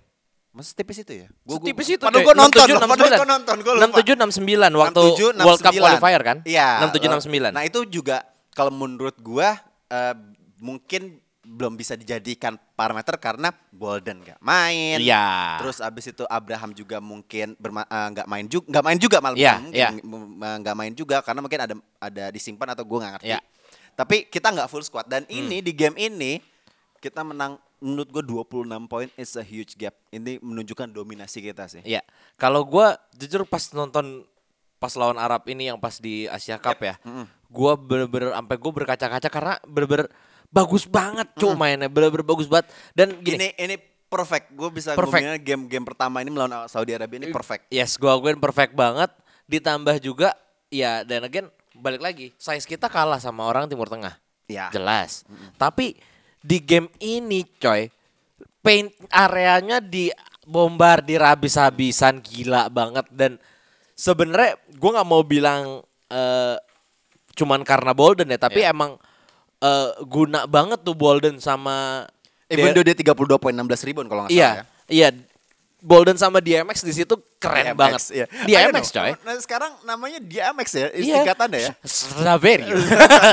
[SPEAKER 1] Masa tipis itu ya? Gua- gua-
[SPEAKER 2] Setipis itu
[SPEAKER 1] Padahal gue nonton,
[SPEAKER 2] 67,
[SPEAKER 1] loh, padahal gue nonton, gue lupa.
[SPEAKER 2] 67 69 waktu
[SPEAKER 1] 67,
[SPEAKER 2] World Cup
[SPEAKER 1] 69.
[SPEAKER 2] qualifier kan?
[SPEAKER 1] Iya.
[SPEAKER 2] 67 69.
[SPEAKER 1] Nah itu juga kalau menurut gua eh, mungkin belum bisa dijadikan parameter karena Bolden nggak main.
[SPEAKER 2] Iya.
[SPEAKER 1] Terus abis itu Abraham juga mungkin berma- eh, nggak main juga, nggak main juga malah
[SPEAKER 2] Iya,
[SPEAKER 1] bukan mungkin
[SPEAKER 2] iya.
[SPEAKER 1] m- m- nggak main juga karena mungkin ada ada disimpan atau gua nggak ngerti.
[SPEAKER 2] Iya.
[SPEAKER 1] Tapi kita nggak full squad dan
[SPEAKER 2] Hmm.
[SPEAKER 1] ini di game ini kita menang menurut gue 26 poin is a huge gap. Ini menunjukkan dominasi kita sih.
[SPEAKER 2] Iya. Kalau gua jujur pas nonton pas lawan Arab ini yang pas di Asia Cup ya. Gua bener-bener sampai gua berkaca-kaca karena bener-bener bagus banget cuy mainnya, bener-bener bagus banget. Dan gini,
[SPEAKER 1] Ini ini perfect. Gue bisa
[SPEAKER 2] Perfect.
[SPEAKER 1] ngomongnya game-game pertama ini melawan Saudi Arabia ini perfect.
[SPEAKER 2] Yes, gua akuin perfect banget. Ditambah juga ya dan again balik lagi, size kita kalah sama orang Timur Tengah.
[SPEAKER 1] Ya.
[SPEAKER 2] Jelas. Tapi di game ini coy, paint areanya di bombardir habis-habisan gila banget dan sebenarnya gua nggak mau bilang eh, cuman karena Bolden ya, tapi
[SPEAKER 1] Iya.
[SPEAKER 2] emang eh, guna banget tuh Bolden sama
[SPEAKER 1] Even though dia 32 poin 16 rebound kalau nggak
[SPEAKER 2] Iya,
[SPEAKER 1] salah ya.
[SPEAKER 2] iya. Bolden sama DMX di situ keren
[SPEAKER 1] DMX,
[SPEAKER 2] banget.
[SPEAKER 1] iya.
[SPEAKER 2] DMX coy.
[SPEAKER 1] Nah, sekarang namanya DMX ya,
[SPEAKER 2] Iya.
[SPEAKER 1] istingkatannya ya.
[SPEAKER 2] Saverio.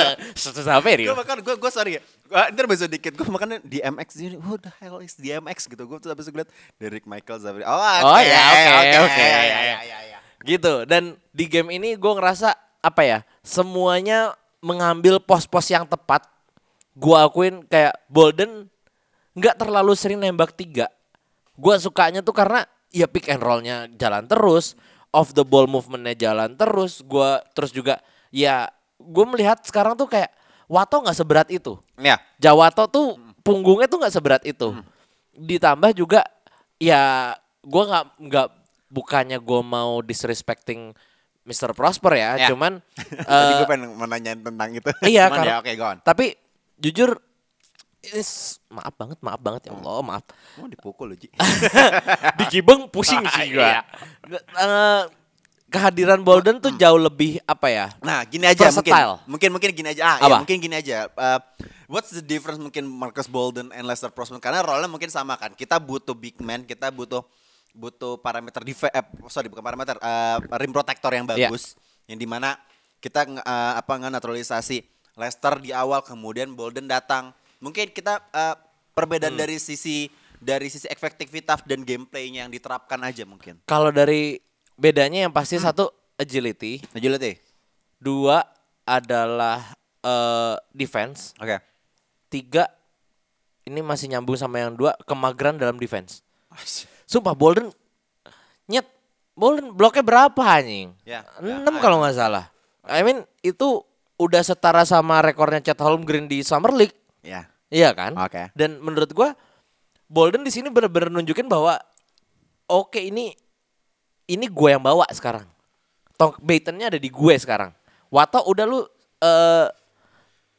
[SPEAKER 2] Saverio.
[SPEAKER 1] Gue makan, gue gue sorry ya. Gua, ntar besok dikit gue makan DMX jadi who the hell is DMX gitu. Gue tuh habis ngeliat Derek Michael Zavri. Oh, oke.
[SPEAKER 2] Oh ya oke oke.
[SPEAKER 1] Ya, ya, ya, ya.
[SPEAKER 2] Gitu dan di game ini gue ngerasa apa ya semuanya mengambil pos-pos yang tepat. Gue akuin kayak Bolden nggak terlalu sering nembak tiga. Gue sukanya tuh karena ya pick and rollnya jalan terus, off the ball movementnya jalan terus. Gue terus juga ya gue melihat sekarang tuh kayak Wato nggak seberat itu.
[SPEAKER 1] Ya.
[SPEAKER 2] Jawato tuh punggungnya tuh nggak seberat itu. Ditambah juga ya gua nggak nggak bukannya gue mau disrespecting Mr. Prosper ya,
[SPEAKER 1] Ya.
[SPEAKER 2] cuman
[SPEAKER 1] Tadi
[SPEAKER 2] eh,
[SPEAKER 1] gue pengen menanyain tentang itu.
[SPEAKER 2] iya
[SPEAKER 1] Cuman
[SPEAKER 2] karena
[SPEAKER 1] ya, oke, go on.
[SPEAKER 2] tapi jujur ini s- maaf banget, maaf banget ya Allah, maaf.
[SPEAKER 1] Mau dipukul lu, Ji.
[SPEAKER 2] Di Gibeng pusing sih gua. Eh, kehadiran Bolden tuh jauh lebih apa ya?
[SPEAKER 1] Nah, gini aja mungkin.
[SPEAKER 2] Versatile.
[SPEAKER 1] Mungkin mungkin gini aja. Ah, ya,
[SPEAKER 2] Apa?
[SPEAKER 1] mungkin gini aja. Uh, what's the difference mungkin Marcus Bolden and Lester Prosper? Karena role-nya mungkin sama kan. Kita butuh big man, kita butuh butuh parameter def eh, sorry bukan parameter uh, rim protector yang
[SPEAKER 2] Iya.
[SPEAKER 1] bagus yang di mana kita uh, apa nggak naturalisasi Lester di awal kemudian Bolden datang. Mungkin kita uh, perbedaan dari sisi dari sisi efektivitas dan gameplaynya yang diterapkan aja mungkin.
[SPEAKER 2] Kalau dari bedanya yang pasti satu agility,
[SPEAKER 1] agility.
[SPEAKER 2] Dua adalah eh, defense,
[SPEAKER 1] oke.
[SPEAKER 2] Tiga ini masih nyambung sama yang dua kemageran dalam defense. Sumpah Bolden nyet Bolden bloknya berapa anjing?
[SPEAKER 1] Ya,
[SPEAKER 2] Enam
[SPEAKER 1] ya,
[SPEAKER 2] kalau nggak salah. I mean itu udah setara sama rekornya Chet Holmgren di Summer League.
[SPEAKER 1] ya
[SPEAKER 2] Iya kan?
[SPEAKER 1] Oke.
[SPEAKER 2] Dan menurut gua Bolden di sini benar-benar nunjukin bahwa oke ini ini gue yang bawa sekarang. Tong Batonnya ada di gue sekarang. Wato udah lu eh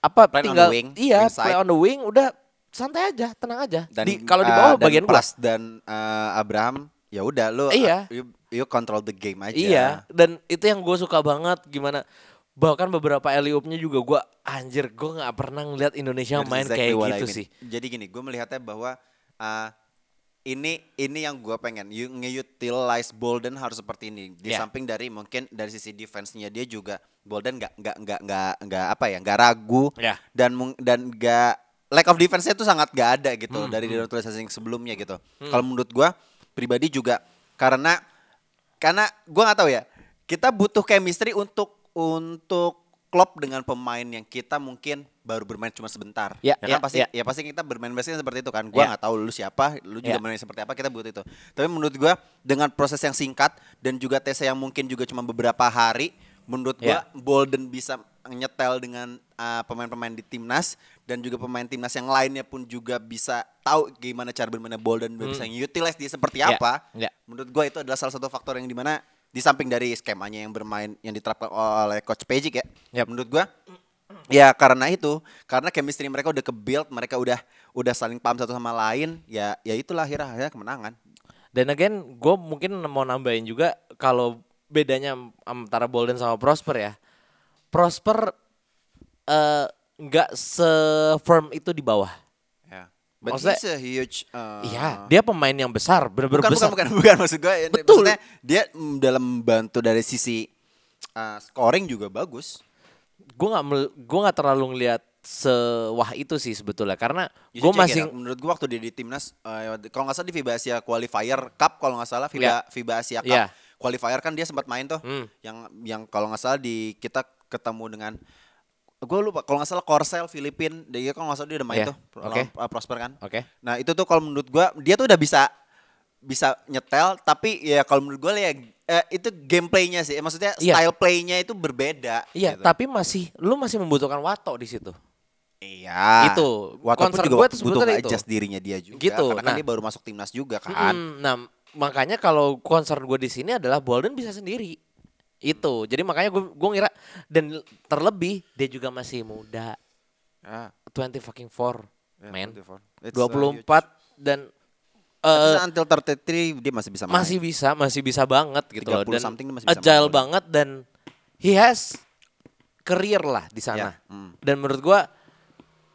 [SPEAKER 2] apa
[SPEAKER 1] Play on
[SPEAKER 2] tinggal
[SPEAKER 1] the wing,
[SPEAKER 2] iya
[SPEAKER 1] wing
[SPEAKER 2] play on the wing udah santai aja, tenang aja.
[SPEAKER 1] dan
[SPEAKER 2] Di- kalau di
[SPEAKER 1] uh,
[SPEAKER 2] bawah
[SPEAKER 1] dan
[SPEAKER 2] bagian gua.
[SPEAKER 1] Pras dan uh, Abraham ya udah lu
[SPEAKER 2] Iya.
[SPEAKER 1] uh, you, you control the game aja
[SPEAKER 2] Iya, dan itu yang gue suka banget gimana bahkan beberapa oop-nya juga gue anjir gue nggak pernah ngeliat Indonesia
[SPEAKER 1] That's
[SPEAKER 2] main
[SPEAKER 1] exactly
[SPEAKER 2] kayak
[SPEAKER 1] I
[SPEAKER 2] gitu
[SPEAKER 1] mean.
[SPEAKER 2] sih.
[SPEAKER 1] jadi gini gue melihatnya bahwa uh, ini ini yang gue pengen you nge-utilize Bolden harus seperti ini di
[SPEAKER 2] Iya.
[SPEAKER 1] samping dari mungkin dari sisi defense-nya dia juga Bolden nggak nggak nggak nggak nggak apa ya nggak ragu
[SPEAKER 2] Iya.
[SPEAKER 1] dan dan nggak lack of defense-nya itu sangat gak ada gitu
[SPEAKER 2] Hmm,
[SPEAKER 1] dari naturalisasi yang sebelumnya gitu kalau menurut gue pribadi juga karena karena gua nggak tahu ya kita butuh chemistry untuk untuk klop dengan pemain yang kita mungkin baru bermain cuma sebentar
[SPEAKER 2] Ya,
[SPEAKER 1] kan
[SPEAKER 2] ya,
[SPEAKER 1] pasti
[SPEAKER 2] ya.
[SPEAKER 1] ya. pasti kita bermain basket seperti itu kan gua
[SPEAKER 2] Ya.
[SPEAKER 1] nggak tahu lu siapa lu juga
[SPEAKER 2] Ya.
[SPEAKER 1] bermain seperti apa kita butuh itu tapi menurut gua dengan proses yang singkat dan juga tes yang mungkin juga cuma beberapa hari menurut gua
[SPEAKER 2] Ya.
[SPEAKER 1] Bolden bisa nyetel dengan uh, pemain-pemain di timnas dan juga pemain timnas yang lainnya pun juga bisa tahu gimana cara bermainnya Bolden dan bisa utilize dia seperti
[SPEAKER 2] Ya,
[SPEAKER 1] apa
[SPEAKER 2] ya.
[SPEAKER 1] menurut gue itu adalah salah satu faktor yang di mana di samping dari skemanya yang bermain yang diterapkan oleh coach Pejic ya
[SPEAKER 2] Yap.
[SPEAKER 1] menurut gue ya karena itu karena chemistry mereka udah ke build mereka udah udah saling paham satu sama lain ya ya itulah akhirnya akhirnya kemenangan
[SPEAKER 2] Dan again, gue mungkin mau nambahin juga kalau bedanya antara Bolden sama Prosper ya. Prosper eh, nggak se-firm itu di bawah.
[SPEAKER 1] ya but
[SPEAKER 2] Maksudnya-
[SPEAKER 1] he's a huge uh,
[SPEAKER 2] Iya, dia pemain yang besar, bener-bener
[SPEAKER 1] bukan,
[SPEAKER 2] besar.
[SPEAKER 1] bukan bukan bukan maksud gue
[SPEAKER 2] Betul.
[SPEAKER 1] maksudnya dia mm, dalam bantu dari sisi uh, scoring juga bagus
[SPEAKER 2] Gue nggak gue nggak terlalu ngelihat sewah itu sih sebetulnya karena gue masih
[SPEAKER 1] menurut gua waktu dia di timnas eh, kalau nggak salah di FIBA Asia Qualifier Cup kalau nggak salah FIBA
[SPEAKER 2] Iya.
[SPEAKER 1] FIBA Asia Cup
[SPEAKER 2] Iya.
[SPEAKER 1] Qualifier kan dia sempat main tuh
[SPEAKER 2] Hmm.
[SPEAKER 1] yang yang kalau nggak salah di kita ketemu dengan gue lupa kalau nggak salah Korsel Filipin dia kalau nggak salah dia udah main
[SPEAKER 2] Iya.
[SPEAKER 1] tuh lawan, uh, Prosper kan
[SPEAKER 2] oke.
[SPEAKER 1] nah itu tuh kalau menurut gua dia tuh udah bisa bisa nyetel tapi ya kalau menurut gua ya eh, itu gameplaynya sih maksudnya
[SPEAKER 2] Iya.
[SPEAKER 1] style playnya itu berbeda
[SPEAKER 2] Iya,
[SPEAKER 1] gitu.
[SPEAKER 2] tapi masih lu masih membutuhkan Wato di situ.
[SPEAKER 1] Iya.
[SPEAKER 2] Itu,
[SPEAKER 1] Walaupun
[SPEAKER 2] concern
[SPEAKER 1] juga
[SPEAKER 2] gue tuh
[SPEAKER 1] butuh
[SPEAKER 2] itu.
[SPEAKER 1] adjust dirinya dia juga.
[SPEAKER 2] Gitu,
[SPEAKER 1] Karena kan
[SPEAKER 2] nah.
[SPEAKER 1] dia baru masuk timnas juga kan.
[SPEAKER 2] Mm, nah, makanya kalau concern gue di sini adalah Bolden bisa sendiri. Itu. Jadi makanya gue gue ngira dan terlebih dia juga masih muda.
[SPEAKER 1] Ya,
[SPEAKER 2] 20 fucking four,
[SPEAKER 1] ya,
[SPEAKER 2] man.
[SPEAKER 1] 24. It's, uh,
[SPEAKER 2] 24 dan
[SPEAKER 1] huge.
[SPEAKER 2] eh,
[SPEAKER 1] Tapi until 33 dia masih bisa main.
[SPEAKER 2] masih bisa, masih bisa banget gitu loh
[SPEAKER 1] 30
[SPEAKER 2] dan
[SPEAKER 1] something masih bisa
[SPEAKER 2] agile
[SPEAKER 1] main.
[SPEAKER 2] banget dan he has career lah di sana.
[SPEAKER 1] Ya, mm.
[SPEAKER 2] Dan menurut gua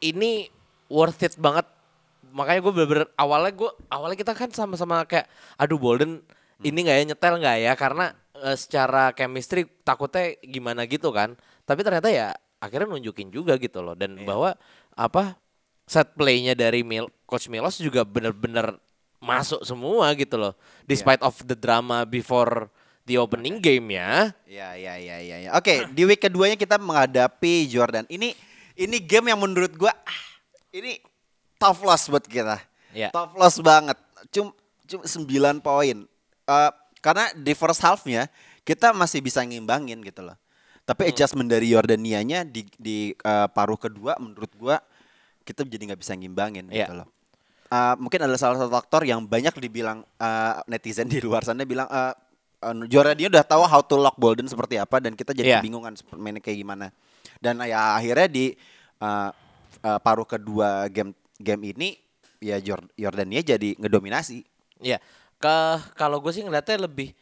[SPEAKER 2] ini worth it banget makanya gue bener-bener awalnya gue awalnya kita kan sama-sama kayak aduh Bolden
[SPEAKER 1] Hmm.
[SPEAKER 2] ini nggak ya nyetel nggak ya karena eh, secara chemistry takutnya gimana gitu kan tapi ternyata ya akhirnya nunjukin juga gitu loh dan bahwa apa set playnya dari Mil coach Milos juga bener-bener masuk semua gitu loh despite of the drama before the opening game ya
[SPEAKER 1] Ya, ya, ya, ya, ya. Oke, di week keduanya kita menghadapi Jordan. Ini ini game yang menurut gua ah, ini tough loss buat kita.
[SPEAKER 2] Ya.
[SPEAKER 1] Tough loss banget. Cum cuma 9 poin. Eh, karena di first half-nya kita masih bisa ngimbangin gitu loh. Tapi
[SPEAKER 2] Hmm.
[SPEAKER 1] adjustment dari Jordanianya di di eh, paruh kedua menurut gua kita jadi nggak bisa ngimbangin
[SPEAKER 2] Iya.
[SPEAKER 1] gitu loh. Eh, mungkin adalah salah satu faktor yang banyak dibilang eh, netizen di luar sana bilang eh, Jordania udah tahu how to lock Bolden seperti apa dan kita jadi
[SPEAKER 2] Iya.
[SPEAKER 1] kebingungan seperti mainnya kayak gimana. Dan ya akhirnya di eh, eh, paruh kedua game game ini ya Jor- Jordania jadi ngedominasi.
[SPEAKER 2] Ya, ke kalau gue sih ngeliatnya lebih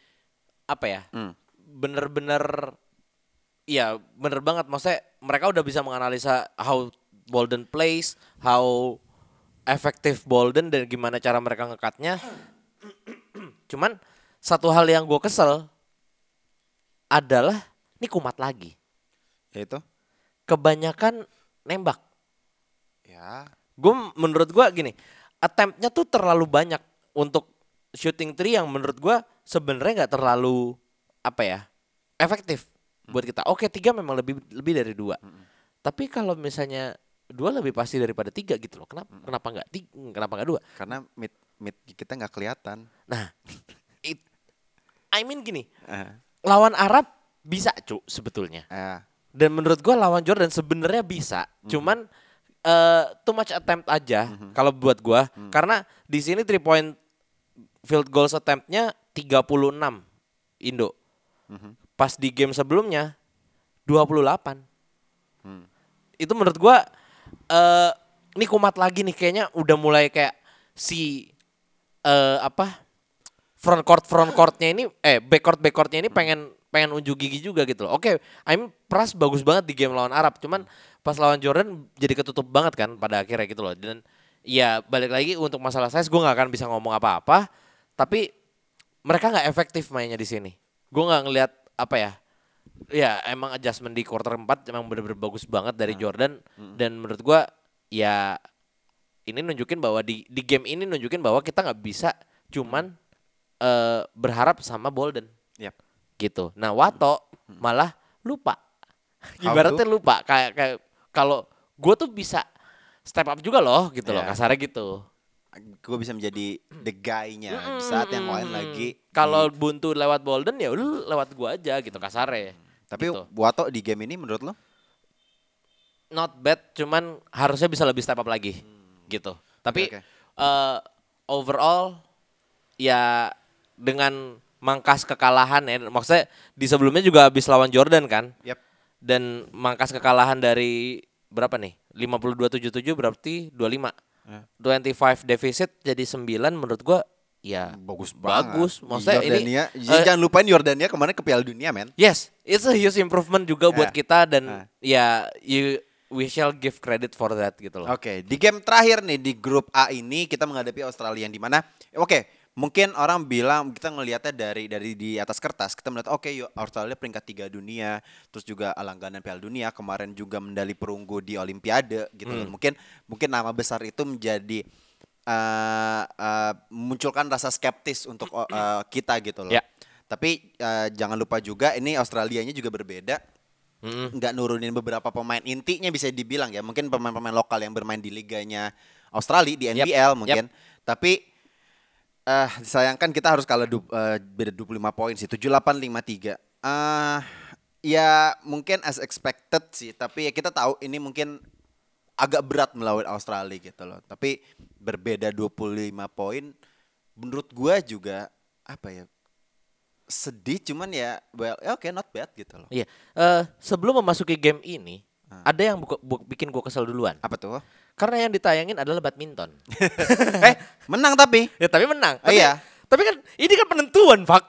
[SPEAKER 2] apa ya?
[SPEAKER 1] Hmm.
[SPEAKER 2] Bener-bener, ya bener banget. Maksudnya mereka udah bisa menganalisa how Bolden plays, how efektif Bolden dan gimana cara mereka ngekatnya. Cuman satu hal yang gue kesel adalah ini kumat lagi.
[SPEAKER 1] Yaitu
[SPEAKER 2] Kebanyakan nembak.
[SPEAKER 1] ya
[SPEAKER 2] Gue menurut gua gini, attempt-nya tuh terlalu banyak untuk shooting three yang menurut gua sebenarnya nggak terlalu apa ya efektif buat kita. Oke tiga memang lebih lebih dari dua, tapi kalau misalnya dua lebih pasti daripada tiga gitu loh. Kenapa kenapa nggak tiga? Kenapa nggak dua?
[SPEAKER 1] karena mid mid kita nggak kelihatan.
[SPEAKER 2] Nah, it, I mean gini,
[SPEAKER 1] Eh,
[SPEAKER 2] lawan Arab bisa cu sebetulnya.
[SPEAKER 1] eh,
[SPEAKER 2] Dan menurut gua lawan Jordan sebenarnya bisa, cuman eh too much attempt aja kalau buat gua. Karena di sini three point field goals attempt-nya 36 Indo. Pas di game sebelumnya 28. Itu menurut gua eh ini kumat lagi nih kayaknya udah mulai kayak si eh apa front court front courtnya ini eh back court back courtnya ini pengen pengen unjuk gigi juga gitu loh. Oke, I'm Pras bagus banget di game lawan Arab, cuman pas lawan Jordan jadi ketutup banget kan pada akhirnya gitu loh. Dan ya balik lagi untuk masalah size gue nggak akan bisa ngomong apa-apa, tapi mereka nggak efektif mainnya di sini. Gue nggak ngelihat apa ya. Ya emang adjustment di quarter 4 emang bener-bener bagus banget dari Jordan dan menurut gua ya ini nunjukin bahwa di di game ini nunjukin bahwa kita nggak bisa cuman eh, berharap sama Bolden
[SPEAKER 1] Yap.
[SPEAKER 2] Gitu. Nah Wato malah lupa, ibaratnya lupa kayak kayak kalau gue tuh bisa step up juga loh gitu loh
[SPEAKER 1] Ya.
[SPEAKER 2] kasarnya gitu.
[SPEAKER 1] gue bisa menjadi the guy-nya di saat yang lain lagi.
[SPEAKER 2] Kalau
[SPEAKER 1] di-
[SPEAKER 2] buntu lewat Bolden ya udah lewat gua aja gitu kasarnya.
[SPEAKER 1] tapi
[SPEAKER 2] gitu.
[SPEAKER 1] Wato di game ini menurut lo?
[SPEAKER 2] not bad cuman harusnya bisa lebih step up lagi gitu tapi
[SPEAKER 1] oke.
[SPEAKER 2] eh, overall ya dengan mangkas kekalahan ya maksudnya di sebelumnya juga habis lawan Jordan kan
[SPEAKER 1] Yap.
[SPEAKER 2] dan mangkas kekalahan dari berapa nih 52-77 berarti 25
[SPEAKER 1] Ya.
[SPEAKER 2] 25 defisit jadi 9 menurut gua ya
[SPEAKER 1] Bagus
[SPEAKER 2] bagus
[SPEAKER 1] banget.
[SPEAKER 2] maksudnya ini
[SPEAKER 1] Jordania,
[SPEAKER 2] eh,
[SPEAKER 1] jangan lupain Jordania kemarin ke Piala Dunia, men.
[SPEAKER 2] Yes, it's a huge improvement juga buat
[SPEAKER 1] Ya.
[SPEAKER 2] kita dan
[SPEAKER 1] Ah.
[SPEAKER 2] ya you we shall give credit for that gitu loh.
[SPEAKER 1] Oke, di game terakhir nih di grup A ini kita menghadapi Australia yang di mana oke, mungkin orang bilang kita ngelihatnya dari dari di atas kertas, kita melihat oke yuk Australia peringkat tiga dunia, terus juga langganan Piala Dunia, kemarin juga medali perunggu di Olimpiade gitu
[SPEAKER 2] Hmm.
[SPEAKER 1] loh. Mungkin mungkin nama besar itu menjadi eh, eh, munculkan rasa skeptis untuk eh, kita gitu loh.
[SPEAKER 2] Ya.
[SPEAKER 1] Tapi eh, jangan lupa juga ini Australianya juga berbeda nggak nurunin beberapa pemain intinya bisa dibilang ya mungkin pemain-pemain lokal yang bermain di liganya Australia di NBL mungkin tapi eh disayangkan kita harus kalah du, eh, beda 25 poin sih 7853 eh ya mungkin as expected sih tapi ya kita tahu ini mungkin agak berat melawan Australia gitu loh tapi berbeda 25 poin menurut gua juga apa ya sedih cuman ya well ya oke not bad gitu loh
[SPEAKER 2] Iya. Eh, sebelum memasuki game ini
[SPEAKER 1] Ah.
[SPEAKER 2] ada yang buka- bu- bikin gua kesel duluan.
[SPEAKER 1] apa tuh
[SPEAKER 2] Karena yang ditayangin adalah badminton.
[SPEAKER 1] eh menang tapi
[SPEAKER 2] ya tapi menang.
[SPEAKER 1] Oh,
[SPEAKER 2] Tapi,
[SPEAKER 1] iya.
[SPEAKER 2] Tapi kan ini kan penentuan, Pak.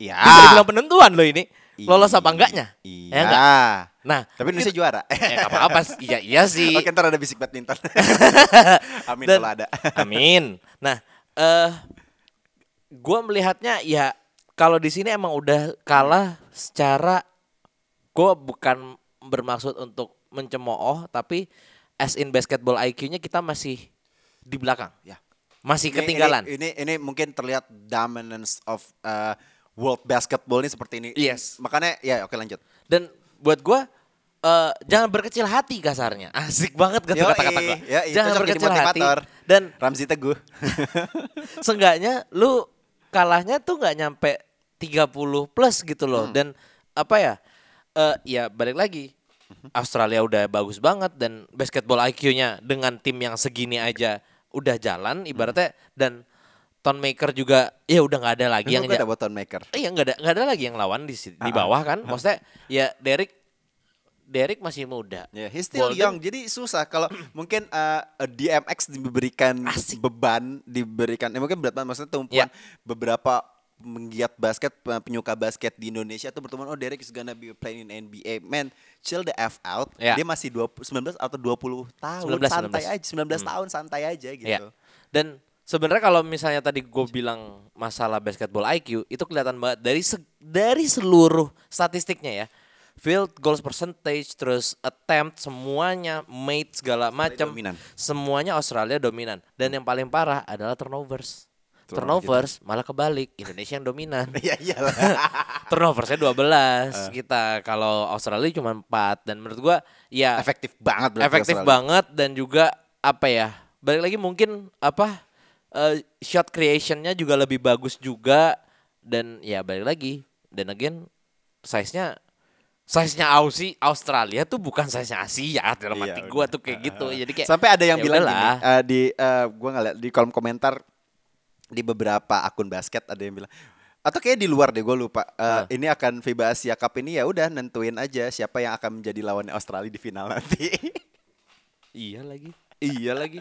[SPEAKER 1] ya
[SPEAKER 2] Bisa dibilang penentuan loh ini. lolos apa enggaknya.
[SPEAKER 1] Iya.
[SPEAKER 2] Ya enggak? Nah,
[SPEAKER 1] Tapi Indonesia juara.
[SPEAKER 2] Eh, apa-apa sih. Iya, iya sih.
[SPEAKER 1] Oke, ntar ada bisik badminton. Amin
[SPEAKER 2] Dan-
[SPEAKER 1] kalau ada.
[SPEAKER 2] Amin. Nah, eh gua melihatnya ya kalau di sini emang udah kalah secara gua bukan bermaksud untuk mencemooh tapi as in basketball IQ-nya kita masih di belakang.
[SPEAKER 1] Ya.
[SPEAKER 2] Masih
[SPEAKER 1] Ini-
[SPEAKER 2] ketinggalan.
[SPEAKER 1] Ini, ini ini mungkin terlihat dominance of uh, world basketball ini seperti ini.
[SPEAKER 2] Yes.
[SPEAKER 1] Makanya ya oke lanjut.
[SPEAKER 2] Dan buat gua eh jangan berkecil hati kasarnya. Asik banget kata-kata gua.
[SPEAKER 1] yoi,
[SPEAKER 2] jangan
[SPEAKER 1] cocok jadi
[SPEAKER 2] berkecil hati. Dan
[SPEAKER 1] Ramzi Teguh.
[SPEAKER 2] seenggaknya lu kalahnya tuh nggak nyampe 30 plus gitu loh
[SPEAKER 1] Hmm.
[SPEAKER 2] dan apa ya eh ya balik lagi Australia udah bagus banget dan basketball IQ-nya dengan tim yang segini aja udah jalan ibaratnya dan Ton Maker juga ya udah nggak ada lagi yang
[SPEAKER 1] Yang ada button maker.
[SPEAKER 2] Iya nggak ada nggak ada lagi yang lawan di di
[SPEAKER 1] Ah,
[SPEAKER 2] bawah kan maksudnya ya Derek Derek masih muda
[SPEAKER 1] Ya, he's still
[SPEAKER 2] Bolden-
[SPEAKER 1] young. Jadi susah kalau mungkin uh, DMX diberikan
[SPEAKER 2] Asik.
[SPEAKER 1] beban, diberikan ya mungkin berat banget maksudnya tumpuan
[SPEAKER 2] Ya.
[SPEAKER 1] beberapa menggiat basket pe- penyuka basket di Indonesia tuh berteman oh Derek is gonna be playing in NBA. Man, chill the F out.
[SPEAKER 2] Ya.
[SPEAKER 1] Dia masih 20, 19 atau 20 tahun
[SPEAKER 2] 19,
[SPEAKER 1] santai
[SPEAKER 2] 19.
[SPEAKER 1] aja, 19 tahun santai aja gitu.
[SPEAKER 2] Ya. Dan sebenarnya kalau misalnya tadi gue bilang masalah basketball IQ itu kelihatan banget dari se- dari seluruh statistiknya ya. Field goals percentage terus attempt semuanya made segala macam semuanya Australia dominan dan yang paling parah adalah turnovers. Turnovers malah kebalik. Indonesia yang dominan.
[SPEAKER 1] Iya iyalah.
[SPEAKER 2] Turnoversnya 12 kita. Kalau Australia cuma 4 dan menurut gua ya
[SPEAKER 1] efektif banget
[SPEAKER 2] efektif
[SPEAKER 1] Australia.
[SPEAKER 2] banget dan juga apa ya balik lagi mungkin apa eh, shot creationnya juga lebih bagus juga. Dan ya balik lagi. Dan again size nya size nya Aussie Australia tuh bukan size nya Asia dalam
[SPEAKER 1] Iya,
[SPEAKER 2] hati gua tuh kayak gitu. Jadi kayak
[SPEAKER 1] Sampai ada yang
[SPEAKER 2] ya
[SPEAKER 1] bilang gini,
[SPEAKER 2] udahlah.
[SPEAKER 1] eh, di eh, gua ngeliat di kolom komentar di beberapa akun basket ada yang bilang atau kayak di luar deh gue lupa Eh, ini akan FIBA Asia Cup ini ya udah nentuin aja siapa yang akan menjadi lawannya Australia di final nanti.
[SPEAKER 2] iya lagi iya lagi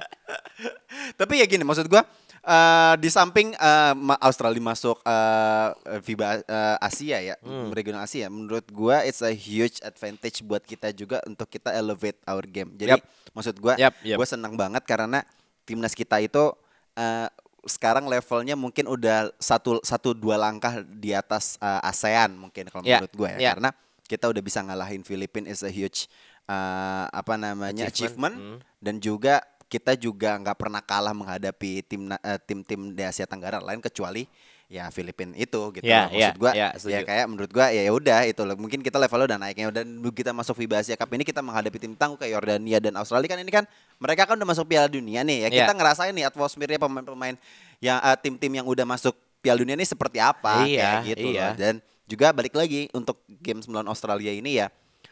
[SPEAKER 1] Tapi ya gini maksud gua eh, di samping ma- Australia masuk eh, FIBA eh, Asia ya,
[SPEAKER 2] Hmm.
[SPEAKER 1] regional Asia, menurut gua it's a huge advantage buat kita juga untuk kita elevate our game. Jadi
[SPEAKER 2] Yap.
[SPEAKER 1] maksud gua
[SPEAKER 2] Yap, yap.
[SPEAKER 1] gua senang banget karena timnas kita itu eh, sekarang levelnya mungkin udah satu satu dua langkah di atas eh, ASEAN mungkin kalau
[SPEAKER 2] Ya,
[SPEAKER 1] menurut gua ya,
[SPEAKER 2] ya.
[SPEAKER 1] karena kita udah bisa ngalahin Filipina is a huge eh, apa namanya
[SPEAKER 2] Achievement.
[SPEAKER 1] achievement,
[SPEAKER 2] Hmm.
[SPEAKER 1] dan juga kita juga nggak pernah kalah menghadapi tim eh, tim-tim di Asia Tenggara lain kecuali ya Filipina itu gitu
[SPEAKER 2] Ya,
[SPEAKER 1] loh. maksud
[SPEAKER 2] ya,
[SPEAKER 1] gua
[SPEAKER 2] ya,
[SPEAKER 1] ya
[SPEAKER 2] setuju.
[SPEAKER 1] kayak menurut gua ya udah itu loh mungkin kita levelnya udah naiknya dan kita masuk FIBA Asia Cup ini kita menghadapi tim tangguh kayak Yordania dan Australia kan ini kan mereka kan udah masuk Piala Dunia nih ya
[SPEAKER 2] Ya.
[SPEAKER 1] kita ngerasain nih atmosfernya pemain-pemain yang eh, tim-tim yang udah masuk Piala Dunia ini seperti apa
[SPEAKER 2] Iya,
[SPEAKER 1] kayak gitu
[SPEAKER 2] iya.
[SPEAKER 1] loh dan juga balik lagi untuk game 9 Australia ini ya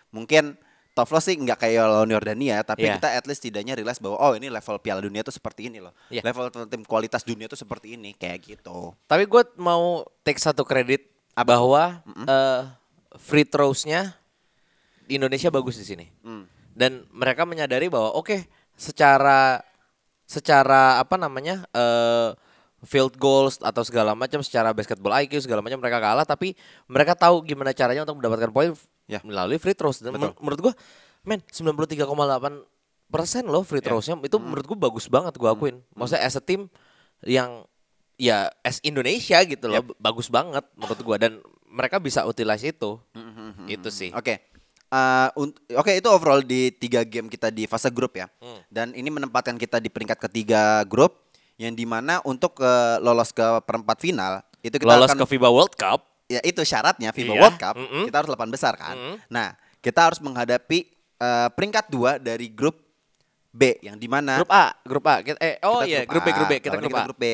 [SPEAKER 1] mungkin tough loss sih nggak kayak lawan Yordania tapi
[SPEAKER 2] Iya.
[SPEAKER 1] kita at least tidaknya realize bahwa oh ini level Piala Dunia tuh seperti ini loh
[SPEAKER 2] Iya.
[SPEAKER 1] level tim kualitas dunia tuh seperti ini kayak gitu
[SPEAKER 2] Tapi gue mau take satu kredit bahwa eh, free throws-nya di Indonesia bagus di sini.
[SPEAKER 1] Hmm.
[SPEAKER 2] Dan mereka menyadari bahwa oke, secara secara apa namanya? eh field goals atau segala macam secara basketball IQ segala macam mereka kalah tapi mereka tahu gimana caranya untuk mendapatkan poin
[SPEAKER 1] Ya.
[SPEAKER 2] melalui free throws dan
[SPEAKER 1] Betul.
[SPEAKER 2] men- menurut gua men 93,8 persen loh free
[SPEAKER 1] Ya.
[SPEAKER 2] throws-nya itu
[SPEAKER 1] Hmm.
[SPEAKER 2] menurut gua bagus banget gua akuin maksudnya as a team yang ya as Indonesia gitu loh b- bagus banget menurut gua dan mereka bisa utilize itu itu sih
[SPEAKER 1] Oke. Eh, unt- Oke itu overall di tiga game kita di fase grup ya.
[SPEAKER 2] Hmm.
[SPEAKER 1] Dan ini menempatkan kita di peringkat ketiga grup yang di mana untuk eh, lolos ke perempat final itu kita
[SPEAKER 2] lolos
[SPEAKER 1] akan
[SPEAKER 2] ke FIBA World Cup
[SPEAKER 1] ya itu syaratnya FIBA
[SPEAKER 2] Iya,
[SPEAKER 1] World Cup
[SPEAKER 2] mm-mm.
[SPEAKER 1] kita harus 8 besar kan.
[SPEAKER 2] Mm.
[SPEAKER 1] Nah kita harus menghadapi eh, peringkat dua dari grup B yang di mana
[SPEAKER 2] grup A grup A Kita- eh oh
[SPEAKER 1] kita
[SPEAKER 2] iya grup B grup B kita grup A
[SPEAKER 1] grup B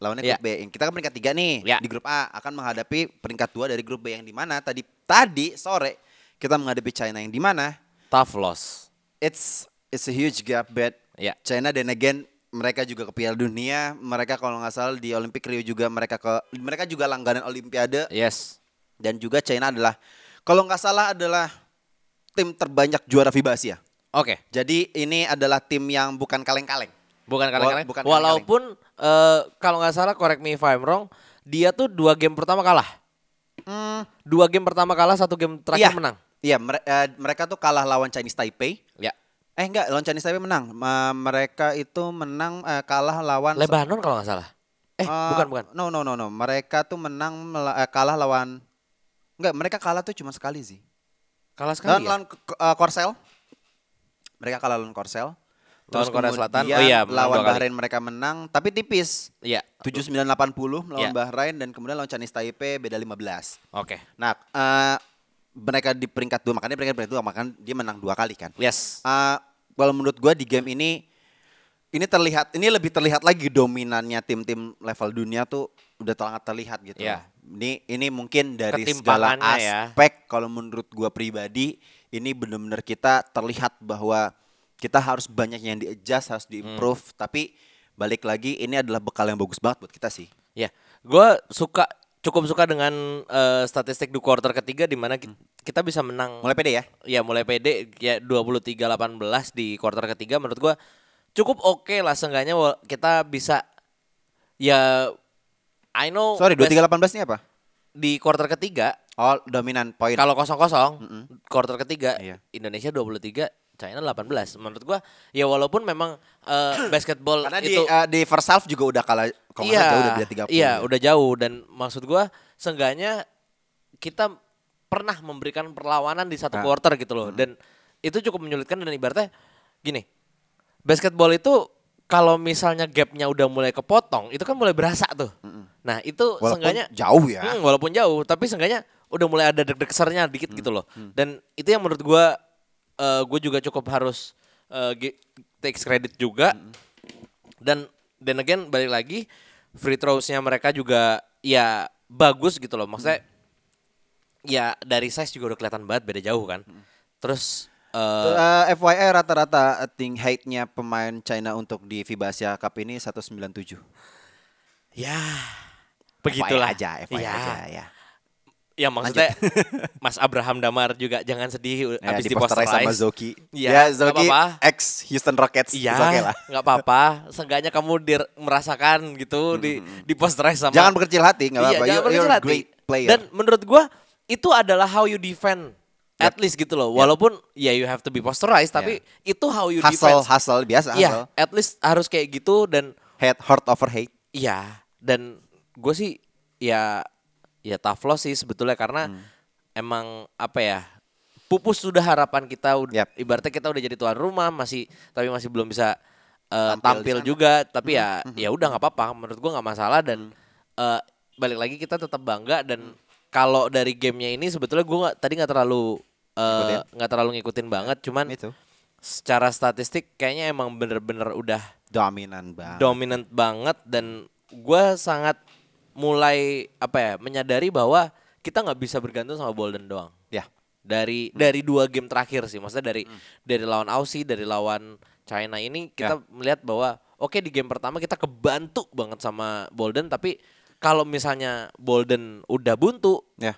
[SPEAKER 1] lawannya
[SPEAKER 2] Iya.
[SPEAKER 1] grup B yang kita kan peringkat tiga nih
[SPEAKER 2] Iya.
[SPEAKER 1] di grup A akan menghadapi peringkat dua dari grup B yang di mana tadi tadi sore kita menghadapi China yang di mana
[SPEAKER 2] tough loss
[SPEAKER 1] it's it's a huge gap bet
[SPEAKER 2] Iya.
[SPEAKER 1] China dan again mereka juga ke Piala Dunia mereka kalau nggak salah di Olimpik Rio juga mereka ke mereka juga langganan Olimpiade
[SPEAKER 2] yes
[SPEAKER 1] dan juga China adalah kalau nggak salah adalah tim terbanyak juara FIBA Asia
[SPEAKER 2] oke
[SPEAKER 1] jadi ini adalah tim yang bukan kaleng-kaleng
[SPEAKER 2] Bukan kaleng-kaleng.
[SPEAKER 1] bukan
[SPEAKER 2] Walaupun eh, kalau nggak salah correct me if I'm wrong, dia tuh dua game pertama kalah. Dua game pertama kalah, satu game terakhir
[SPEAKER 1] iya,
[SPEAKER 2] menang.
[SPEAKER 1] Iya, mere- eh, mereka tuh kalah lawan Chinese Taipei.
[SPEAKER 2] Ya.
[SPEAKER 1] Eh enggak, lawan Chinese Taipei menang. Ma- mereka itu menang eh, kalah lawan
[SPEAKER 2] Lebanon kalau nggak salah. Eh,
[SPEAKER 1] Eh,
[SPEAKER 2] bukan bukan.
[SPEAKER 1] No no no no. Mereka tuh menang eh, kalah lawan Enggak, mereka kalah tuh cuma sekali sih.
[SPEAKER 2] Kalah
[SPEAKER 1] Lawan,
[SPEAKER 2] sekali. ya?
[SPEAKER 1] lawan K- K- eh, Korsel. Mereka kalah lawan Korsel.
[SPEAKER 2] Lawan Korea Selatan. Oh iya,
[SPEAKER 1] lawan
[SPEAKER 2] kali.
[SPEAKER 1] Bahrain mereka menang tapi tipis.
[SPEAKER 2] Iya.
[SPEAKER 1] 7980 melawan
[SPEAKER 2] Iya.
[SPEAKER 1] Bahrain dan kemudian lawan Chinese Taipei beda 15.
[SPEAKER 2] Oke.
[SPEAKER 1] Nah, eh, mereka di peringkat dua makanya peringkat peringkat dua makanya dia menang dua kali kan.
[SPEAKER 2] Yes.
[SPEAKER 1] Eh, kalau menurut gua di game ini ini terlihat ini lebih terlihat lagi dominannya tim-tim level dunia tuh udah sangat terlihat gitu.
[SPEAKER 2] Iya.
[SPEAKER 1] Ini ini mungkin dari segala
[SPEAKER 2] ya.
[SPEAKER 1] aspek kalau menurut gua pribadi ini benar-benar kita terlihat bahwa kita harus banyak yang di-adjust, harus di-improve,
[SPEAKER 2] Hmm.
[SPEAKER 1] tapi balik lagi ini adalah bekal yang bagus banget buat kita sih.
[SPEAKER 2] Ya, gue suka cukup suka dengan eh, statistik di quarter ketiga di mana ki- kita bisa menang.
[SPEAKER 1] Mulai pede ya.
[SPEAKER 2] Ya mulai pede ya 23-18 di quarter ketiga menurut gua cukup oke lah seenggaknya kita bisa ya I know
[SPEAKER 1] Sorry,
[SPEAKER 2] best-
[SPEAKER 1] 2318 ini apa?
[SPEAKER 2] di quarter ketiga
[SPEAKER 1] Oh, dominan poin.
[SPEAKER 2] kalau kosong-kosong quarter ketiga
[SPEAKER 1] Iya.
[SPEAKER 2] Indonesia 23 China 18 menurut gua ya walaupun memang eh, basketball
[SPEAKER 1] Karena di
[SPEAKER 2] itu
[SPEAKER 1] eh, di first half juga udah kalah kalau salah jauh udah beda 30.
[SPEAKER 2] Iya, udah jauh dan maksud gua seenggaknya kita pernah memberikan perlawanan di satu
[SPEAKER 1] Nah.
[SPEAKER 2] quarter gitu loh dan itu cukup menyulitkan dan ibaratnya gini. Basketball itu kalau misalnya gapnya udah mulai kepotong, itu kan mulai berasa tuh. Nah, itu
[SPEAKER 1] Walaupun
[SPEAKER 2] seenggaknya
[SPEAKER 1] jauh ya.
[SPEAKER 2] Hmm, walaupun jauh, tapi seenggaknya udah mulai ada deg-deg sernya dikit
[SPEAKER 1] Hmm,
[SPEAKER 2] gitu loh. Dan itu yang menurut gua eh gue juga cukup harus eh, gi- takes credit juga.
[SPEAKER 1] Hmm.
[SPEAKER 2] Dan dan again balik lagi free throws-nya mereka juga ya bagus gitu loh. Maksudnya ya dari size juga udah kelihatan banget beda jauh kan. Terus eh,
[SPEAKER 1] Eh, FYI rata-rata I think height-nya pemain China untuk di FIBA Asia Cup ini 197.
[SPEAKER 2] ya begitulah
[SPEAKER 1] FYI aja, FYI
[SPEAKER 2] ya.
[SPEAKER 1] aja ya.
[SPEAKER 2] Ya maksudnya Mas Abraham Damar juga jangan sedih
[SPEAKER 1] Ya,
[SPEAKER 2] habis
[SPEAKER 1] di
[SPEAKER 2] di
[SPEAKER 1] posterize sama. Zoki. Ya,
[SPEAKER 2] nggak
[SPEAKER 1] Zoki
[SPEAKER 2] apa-apa.
[SPEAKER 1] ex Houston Rockets.
[SPEAKER 2] Iya,
[SPEAKER 1] okay lah.
[SPEAKER 2] nggak apa-apa. Seenggaknya kamu dir- merasakan gitu di di posterize sama.
[SPEAKER 1] Jangan berkecil hati, nggak
[SPEAKER 2] Iya,
[SPEAKER 1] apa-apa.
[SPEAKER 2] jangan
[SPEAKER 1] You're,
[SPEAKER 2] berkecil
[SPEAKER 1] you're a
[SPEAKER 2] hati.
[SPEAKER 1] great player.
[SPEAKER 2] Dan menurut gua itu adalah how you defend. At least gitu loh. Walaupun ya you have to be posterized, tapi itu how you
[SPEAKER 1] hustle,
[SPEAKER 2] defend.
[SPEAKER 1] hustle biasa
[SPEAKER 2] Iya,
[SPEAKER 1] hustle.
[SPEAKER 2] at least harus kayak gitu dan
[SPEAKER 1] Head, heart over hate.
[SPEAKER 2] Iya, dan gue sih ya ya tough loss sih sebetulnya karena
[SPEAKER 1] Hmm.
[SPEAKER 2] emang apa ya pupus sudah harapan kita
[SPEAKER 1] Yap.
[SPEAKER 2] ibaratnya kita udah jadi tuan rumah masih tapi masih belum bisa eh,
[SPEAKER 1] Tampil
[SPEAKER 2] tampil.
[SPEAKER 1] Hmm.
[SPEAKER 2] juga tapi ya ya udah nggak apa-apa menurut gua nggak masalah dan eh, balik lagi kita tetap bangga dan
[SPEAKER 1] Hmm.
[SPEAKER 2] Kalau dari gamenya ini sebetulnya gua nggak tadi nggak terlalu eh, nggak terlalu ngikutin banget cuman
[SPEAKER 1] Itu
[SPEAKER 2] secara statistik kayaknya emang bener-bener udah
[SPEAKER 1] dominan banget.
[SPEAKER 2] dominant banget dan gue sangat mulai apa ya menyadari bahwa kita nggak bisa bergantung sama Bolden doang.
[SPEAKER 1] Ya.
[SPEAKER 2] dari dari dua game terakhir sih maksudnya dari dari lawan Aussie dari lawan China ini kita melihat bahwa oke di game pertama kita kebantu banget sama Bolden tapi kalau misalnya Bolden udah buntu
[SPEAKER 1] Ya.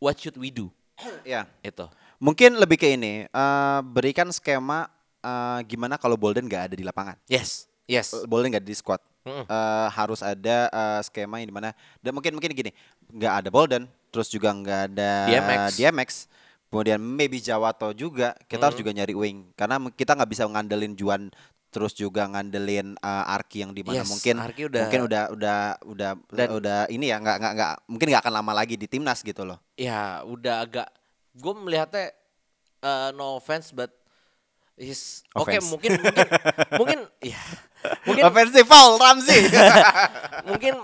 [SPEAKER 2] what should we do
[SPEAKER 1] Ya.
[SPEAKER 2] itu
[SPEAKER 1] Mungkin lebih ke ini, eh, berikan skema eh, gimana kalau Bolden nggak ada di lapangan.
[SPEAKER 2] yes yes
[SPEAKER 1] Bolden nggak di squad.
[SPEAKER 2] Mm-mm.
[SPEAKER 1] Eh, harus ada eh, skema yang di mana dan mungkin mungkin gini nggak ada Bolden terus juga nggak ada
[SPEAKER 2] DMX.
[SPEAKER 1] DMX kemudian maybe Jawato juga kita harus juga nyari wing karena kita nggak bisa ngandelin Juan terus juga ngandelin eh, Arki yang di mana
[SPEAKER 2] Yes,
[SPEAKER 1] mungkin
[SPEAKER 2] Arki udah-
[SPEAKER 1] mungkin udah udah udah
[SPEAKER 2] Dan-
[SPEAKER 1] udah ini ya nggak nggak nggak mungkin nggak akan lama lagi di timnas gitu loh
[SPEAKER 2] ya udah agak gue melihatnya uh, no offense but is oke
[SPEAKER 1] Offense.
[SPEAKER 2] mungkin mungkin mungkin ya mungkin
[SPEAKER 1] offensive foul Ramzi
[SPEAKER 2] mungkin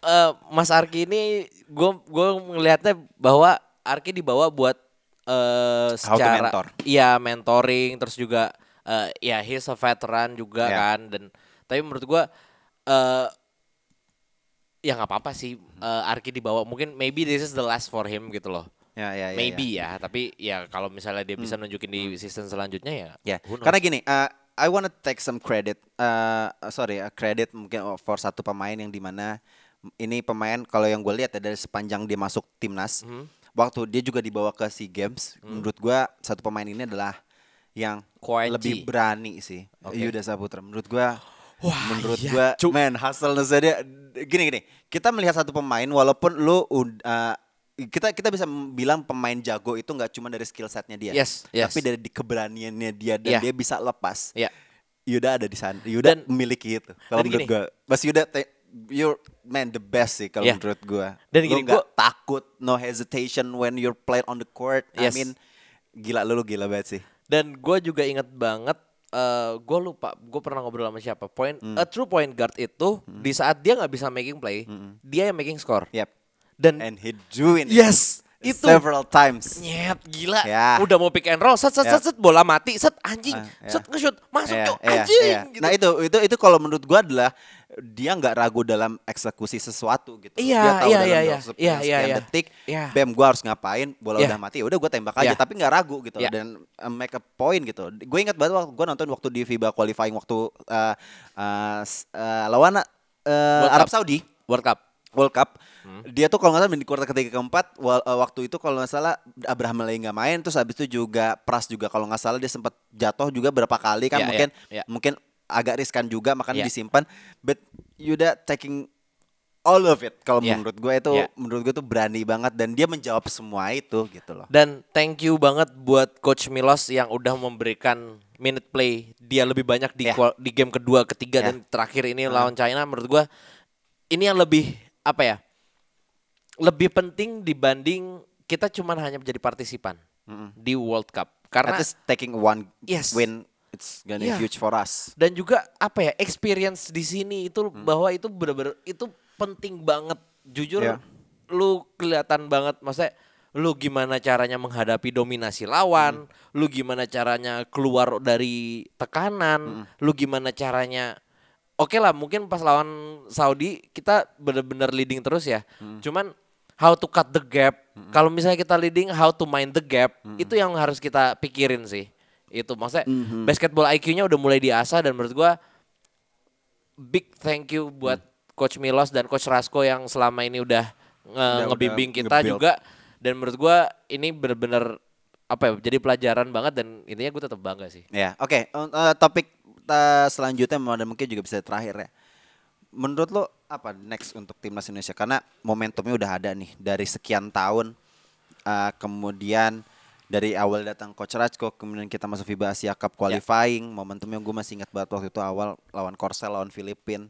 [SPEAKER 2] uh, Mas Arki ini gue gue melihatnya bahwa Arki dibawa buat uh, secara
[SPEAKER 1] mentor.
[SPEAKER 2] iya mentoring terus juga uh, ya he's a veteran juga
[SPEAKER 1] Ya.
[SPEAKER 2] kan dan tapi menurut gue uh, ya nggak apa-apa sih uh, Arki dibawa mungkin maybe this is the last for him gitu loh
[SPEAKER 1] ya, ya, ya,
[SPEAKER 2] maybe ya. tapi ya kalau misalnya dia bisa nunjukin di season selanjutnya ya
[SPEAKER 1] Ya, karena gini, uh, I wanna take some credit, uh, sorry, uh, credit mungkin for satu pemain yang di mana ini pemain kalau yang gue lihat ya dari sepanjang dia masuk timnas,
[SPEAKER 2] Hmm.
[SPEAKER 1] waktu dia juga dibawa ke Sea Games, menurut gua satu pemain ini adalah yang
[SPEAKER 2] Koenji.
[SPEAKER 1] lebih berani sih,
[SPEAKER 2] Oke.
[SPEAKER 1] Yuda Saputra. Menurut gua,
[SPEAKER 2] Wah,
[SPEAKER 1] menurut
[SPEAKER 2] iya,
[SPEAKER 1] gua,
[SPEAKER 2] Cuk.
[SPEAKER 1] man hustle dia gini gini. Kita melihat satu pemain walaupun lu uh, kita kita bisa bilang pemain jago itu nggak cuma dari skill setnya dia,
[SPEAKER 2] Yes, yes.
[SPEAKER 1] tapi dari keberaniannya dia dan
[SPEAKER 2] Iya.
[SPEAKER 1] dia bisa lepas.
[SPEAKER 2] Iya.
[SPEAKER 1] Yuda ada di sana. Yuda
[SPEAKER 2] Dan-
[SPEAKER 1] memiliki itu. Kalau menurut
[SPEAKER 2] gini.
[SPEAKER 1] gua, Mas Yuda, te- you're man the best sih kalau
[SPEAKER 2] Iya.
[SPEAKER 1] menurut gua.
[SPEAKER 2] Dan
[SPEAKER 1] Lu
[SPEAKER 2] gini, gua-
[SPEAKER 1] takut, no hesitation when you're playing on the court. I
[SPEAKER 2] Yes.
[SPEAKER 1] mean, gila lu, lu gila banget sih.
[SPEAKER 2] Dan gue juga inget banget, eh gue lupa, gue pernah ngobrol sama siapa. Point,
[SPEAKER 1] Hmm.
[SPEAKER 2] a true point guard itu di saat dia nggak bisa making play, dia yang making score.
[SPEAKER 1] Yep.
[SPEAKER 2] Dan
[SPEAKER 1] And he doing it
[SPEAKER 2] yes, itu
[SPEAKER 1] several times.
[SPEAKER 2] nyet gila.
[SPEAKER 1] Ya.
[SPEAKER 2] Udah mau pick and roll, set set
[SPEAKER 1] Ya.
[SPEAKER 2] set, set bola mati, set anjing,
[SPEAKER 1] Ah, ya.
[SPEAKER 2] set nge-shoot, masuk
[SPEAKER 1] Iya,
[SPEAKER 2] cuk,
[SPEAKER 1] iya,
[SPEAKER 2] anjing.
[SPEAKER 1] iya.
[SPEAKER 2] gitu.
[SPEAKER 1] Nah itu itu itu kalau menurut gua adalah dia nggak ragu dalam eksekusi sesuatu gitu.
[SPEAKER 2] Iya,
[SPEAKER 1] dia tahu
[SPEAKER 2] iya,
[SPEAKER 1] dalam
[SPEAKER 2] iya,
[SPEAKER 1] dalam
[SPEAKER 2] iya.
[SPEAKER 1] se-
[SPEAKER 2] Iya, iya,
[SPEAKER 1] sekian
[SPEAKER 2] iya.
[SPEAKER 1] detik,
[SPEAKER 2] Iya.
[SPEAKER 1] bam gua harus ngapain, bola
[SPEAKER 2] Iya.
[SPEAKER 1] udah mati, ya udah gua tembak aja,
[SPEAKER 2] Iya.
[SPEAKER 1] tapi nggak ragu gitu
[SPEAKER 2] Iya.
[SPEAKER 1] dan uh, make a point gitu. Gue ingat banget waktu gua nonton waktu di FIBA qualifying waktu uh, uh, uh, lawan uh,
[SPEAKER 2] World
[SPEAKER 1] Arab
[SPEAKER 2] Cup.
[SPEAKER 1] Saudi
[SPEAKER 2] World Cup.
[SPEAKER 1] World Cup.
[SPEAKER 2] Hmm.
[SPEAKER 1] Dia tuh kalau nggak salah di kuarter ketiga keempat wa- waktu itu kalau nggak salah Abraham lagi nggak main terus habis itu juga Pras juga kalau nggak salah dia sempat jatuh juga berapa kali kan
[SPEAKER 2] Iya,
[SPEAKER 1] mungkin
[SPEAKER 2] iya, iya.
[SPEAKER 1] mungkin agak riskan juga makanya
[SPEAKER 2] Iya.
[SPEAKER 1] disimpan but Yuda taking all of it kalau
[SPEAKER 2] Iya.
[SPEAKER 1] menurut gue itu
[SPEAKER 2] Iya.
[SPEAKER 1] menurut gue tuh berani banget dan dia menjawab semua itu gitu loh.
[SPEAKER 2] Dan thank you banget buat Coach Milos yang udah memberikan minute play dia lebih banyak di kual- di game kedua, ketiga
[SPEAKER 1] Ya.
[SPEAKER 2] dan terakhir ini lawan China menurut gua ini yang lebih apa ya? Lebih penting dibanding kita cuman hanya menjadi partisipan di World Cup.
[SPEAKER 1] Karena At taking one
[SPEAKER 2] Yes.
[SPEAKER 1] win it's gonna
[SPEAKER 2] Iya.
[SPEAKER 1] huge for us.
[SPEAKER 2] dan juga apa ya experience di sini itu
[SPEAKER 1] Hmm.
[SPEAKER 2] bahwa itu bener-bener itu penting banget jujur
[SPEAKER 1] Iya.
[SPEAKER 2] lu kelihatan banget maksudnya lu gimana caranya menghadapi dominasi lawan
[SPEAKER 1] Hmm.
[SPEAKER 2] lu gimana caranya keluar dari
[SPEAKER 1] Hmm.
[SPEAKER 2] tekanan lu gimana caranya oke lah mungkin pas lawan Saudi kita bener-bener leading terus ya
[SPEAKER 1] Hmm.
[SPEAKER 2] cuman how to cut the gap kalau misalnya kita leading how to mind the gap
[SPEAKER 1] Hmm.
[SPEAKER 2] itu yang harus kita pikirin sih itu maksudnya
[SPEAKER 1] Hmm.
[SPEAKER 2] basketball IQ-nya udah mulai diasah dan menurut gua big thank you buat coach Milos dan coach Rasko yang selama ini udah nge-
[SPEAKER 1] Udah-
[SPEAKER 2] ngebimbing
[SPEAKER 1] udah
[SPEAKER 2] kita
[SPEAKER 1] nge-build.
[SPEAKER 2] juga dan menurut gua ini bener-bener apa ya jadi pelajaran banget dan intinya gue tetap bangga sih
[SPEAKER 1] Ya, oke. Un- eh, topik uh, selanjutnya dan mungkin juga bisa terakhir ya. Menurut lo apa next untuk timnas Indonesia? Karena momentumnya udah ada nih dari sekian tahun. uh, kemudian dari awal datang Coach Rajko, kemudian kita masuk FIBA Asia Cup qualifying. Momentumnya gue masih ingat banget waktu itu awal lawan Korsel, lawan Filipin.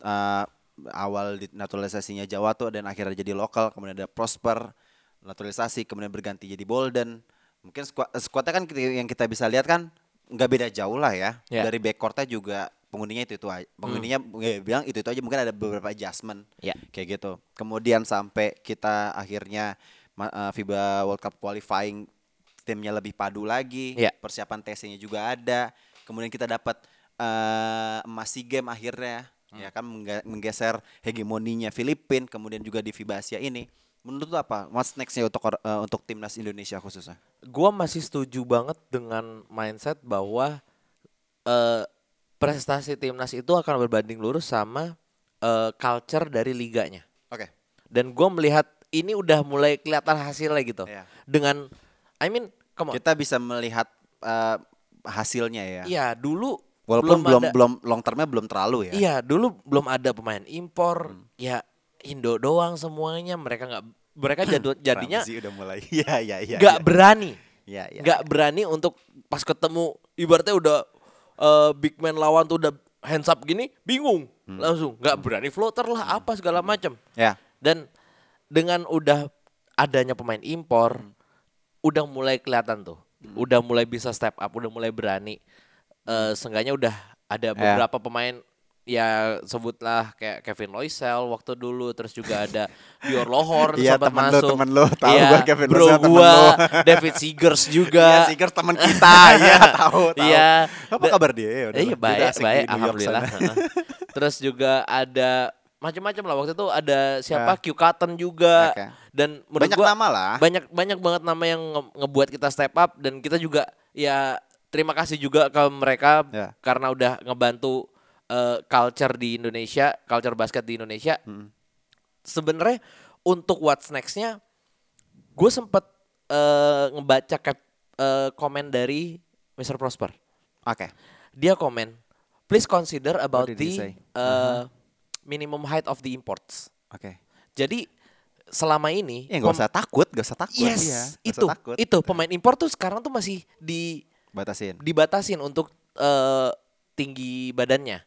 [SPEAKER 1] Uh, awal di naturalisasinya Jawa tuh dan akhirnya jadi lokal. Kemudian ada Prosper, naturalisasi, kemudian berganti jadi Bolden. Mungkin squad, squadnya kan kita- yang kita bisa lihat kan nggak beda jauh lah ya.
[SPEAKER 2] Ya.
[SPEAKER 1] Dari backcourtnya juga penghuninya itu itu aja. Penghuninya ya, bilang itu itu aja mungkin ada beberapa adjustment.
[SPEAKER 2] Ya.
[SPEAKER 1] Kayak gitu. Kemudian sampai kita akhirnya eh, FIBA World Cup qualifying timnya lebih padu lagi.
[SPEAKER 2] Ya.
[SPEAKER 1] Persiapan TC-nya juga ada. Kemudian kita dapat eh, emas SEA Games akhirnya.
[SPEAKER 2] Hmm.
[SPEAKER 1] Ya kan mengge- menggeser hegemoninya Filipin kemudian juga di FIBA Asia ini. Menurut lu apa? What's nextnya untuk eh, untuk timnas Indonesia khususnya?
[SPEAKER 2] gua masih setuju banget dengan mindset bahwa eh, prestasi timnas itu akan berbanding lurus sama eh, culture dari liganya
[SPEAKER 1] Oke.
[SPEAKER 2] dan gua melihat ini udah mulai kelihatan hasilnya gitu
[SPEAKER 1] Iya.
[SPEAKER 2] dengan I mean come on
[SPEAKER 1] Kita bisa melihat eh, hasilnya ya.
[SPEAKER 2] iya dulu
[SPEAKER 1] Walaupun belum
[SPEAKER 2] ada-
[SPEAKER 1] belum long termnya belum terlalu ya.
[SPEAKER 2] Iya, dulu belum ada pemain impor. Ya Indo doang semuanya. Mereka nggak mereka jadu, jadinya
[SPEAKER 1] Ramzi udah mulai. Iya iya iya.
[SPEAKER 2] nggak
[SPEAKER 1] iya.
[SPEAKER 2] berani.
[SPEAKER 1] Iya iya.
[SPEAKER 2] nggak berani untuk pas ketemu ibaratnya udah eh, big man lawan tuh udah hands up gini, bingung.
[SPEAKER 1] Hmm.
[SPEAKER 2] Langsung nggak berani floater lah apa segala macam.
[SPEAKER 1] Ya.
[SPEAKER 2] Dan dengan udah adanya pemain impor,
[SPEAKER 1] Hmm.
[SPEAKER 2] Udah mulai kelihatan tuh, udah mulai bisa step up, udah mulai berani. Eh seenggaknya udah ada beberapa pemain ya sebutlah kayak Kevin Loisel waktu dulu, terus juga ada Dior Lohorn
[SPEAKER 1] Iya,
[SPEAKER 2] sempat
[SPEAKER 1] temen lu,
[SPEAKER 2] masuk.
[SPEAKER 1] temen lu. Tahu
[SPEAKER 2] Iya,
[SPEAKER 1] gua Kevin
[SPEAKER 2] bro
[SPEAKER 1] Loisel, temen
[SPEAKER 2] gua,
[SPEAKER 1] lu.
[SPEAKER 2] David Seegers
[SPEAKER 1] Iya,
[SPEAKER 2] juga.
[SPEAKER 1] Seekers teman kita. Iya, tahu tahu.
[SPEAKER 2] Iya.
[SPEAKER 1] Apa kabar dia? Ya, udah
[SPEAKER 2] Iya baik, baik, alhamdulillah. Terus juga ada macam-macam lah waktu itu ada siapa
[SPEAKER 1] Ya.
[SPEAKER 2] Q Cotton juga
[SPEAKER 1] Oke.
[SPEAKER 2] dan menurut
[SPEAKER 1] Banyak
[SPEAKER 2] gua
[SPEAKER 1] nama lah.
[SPEAKER 2] banyak banyak banget nama yang nge- ngebuat kita step up dan kita juga ya terima kasih juga ke mereka
[SPEAKER 1] Ya.
[SPEAKER 2] karena udah ngebantu eh, culture di Indonesia, culture basket di Indonesia.
[SPEAKER 1] Hmm.
[SPEAKER 2] Sebenarnya untuk what's nextnya, gue sempet eh, ngebaca cap, eh, komen dari Mr. Prosper.
[SPEAKER 1] Oke.
[SPEAKER 2] Dia komen, please consider about the uh, minimum height of the imports.
[SPEAKER 1] Oke.
[SPEAKER 2] Jadi selama ini
[SPEAKER 1] Ya nggak
[SPEAKER 2] pem-
[SPEAKER 1] usah takut, nggak usah takut.
[SPEAKER 2] Yes,
[SPEAKER 1] Iya,
[SPEAKER 2] itu
[SPEAKER 1] usah takut.
[SPEAKER 2] itu pemain impor tuh sekarang tuh masih di
[SPEAKER 1] Batasin.
[SPEAKER 2] dibatasin untuk eh, tinggi badannya.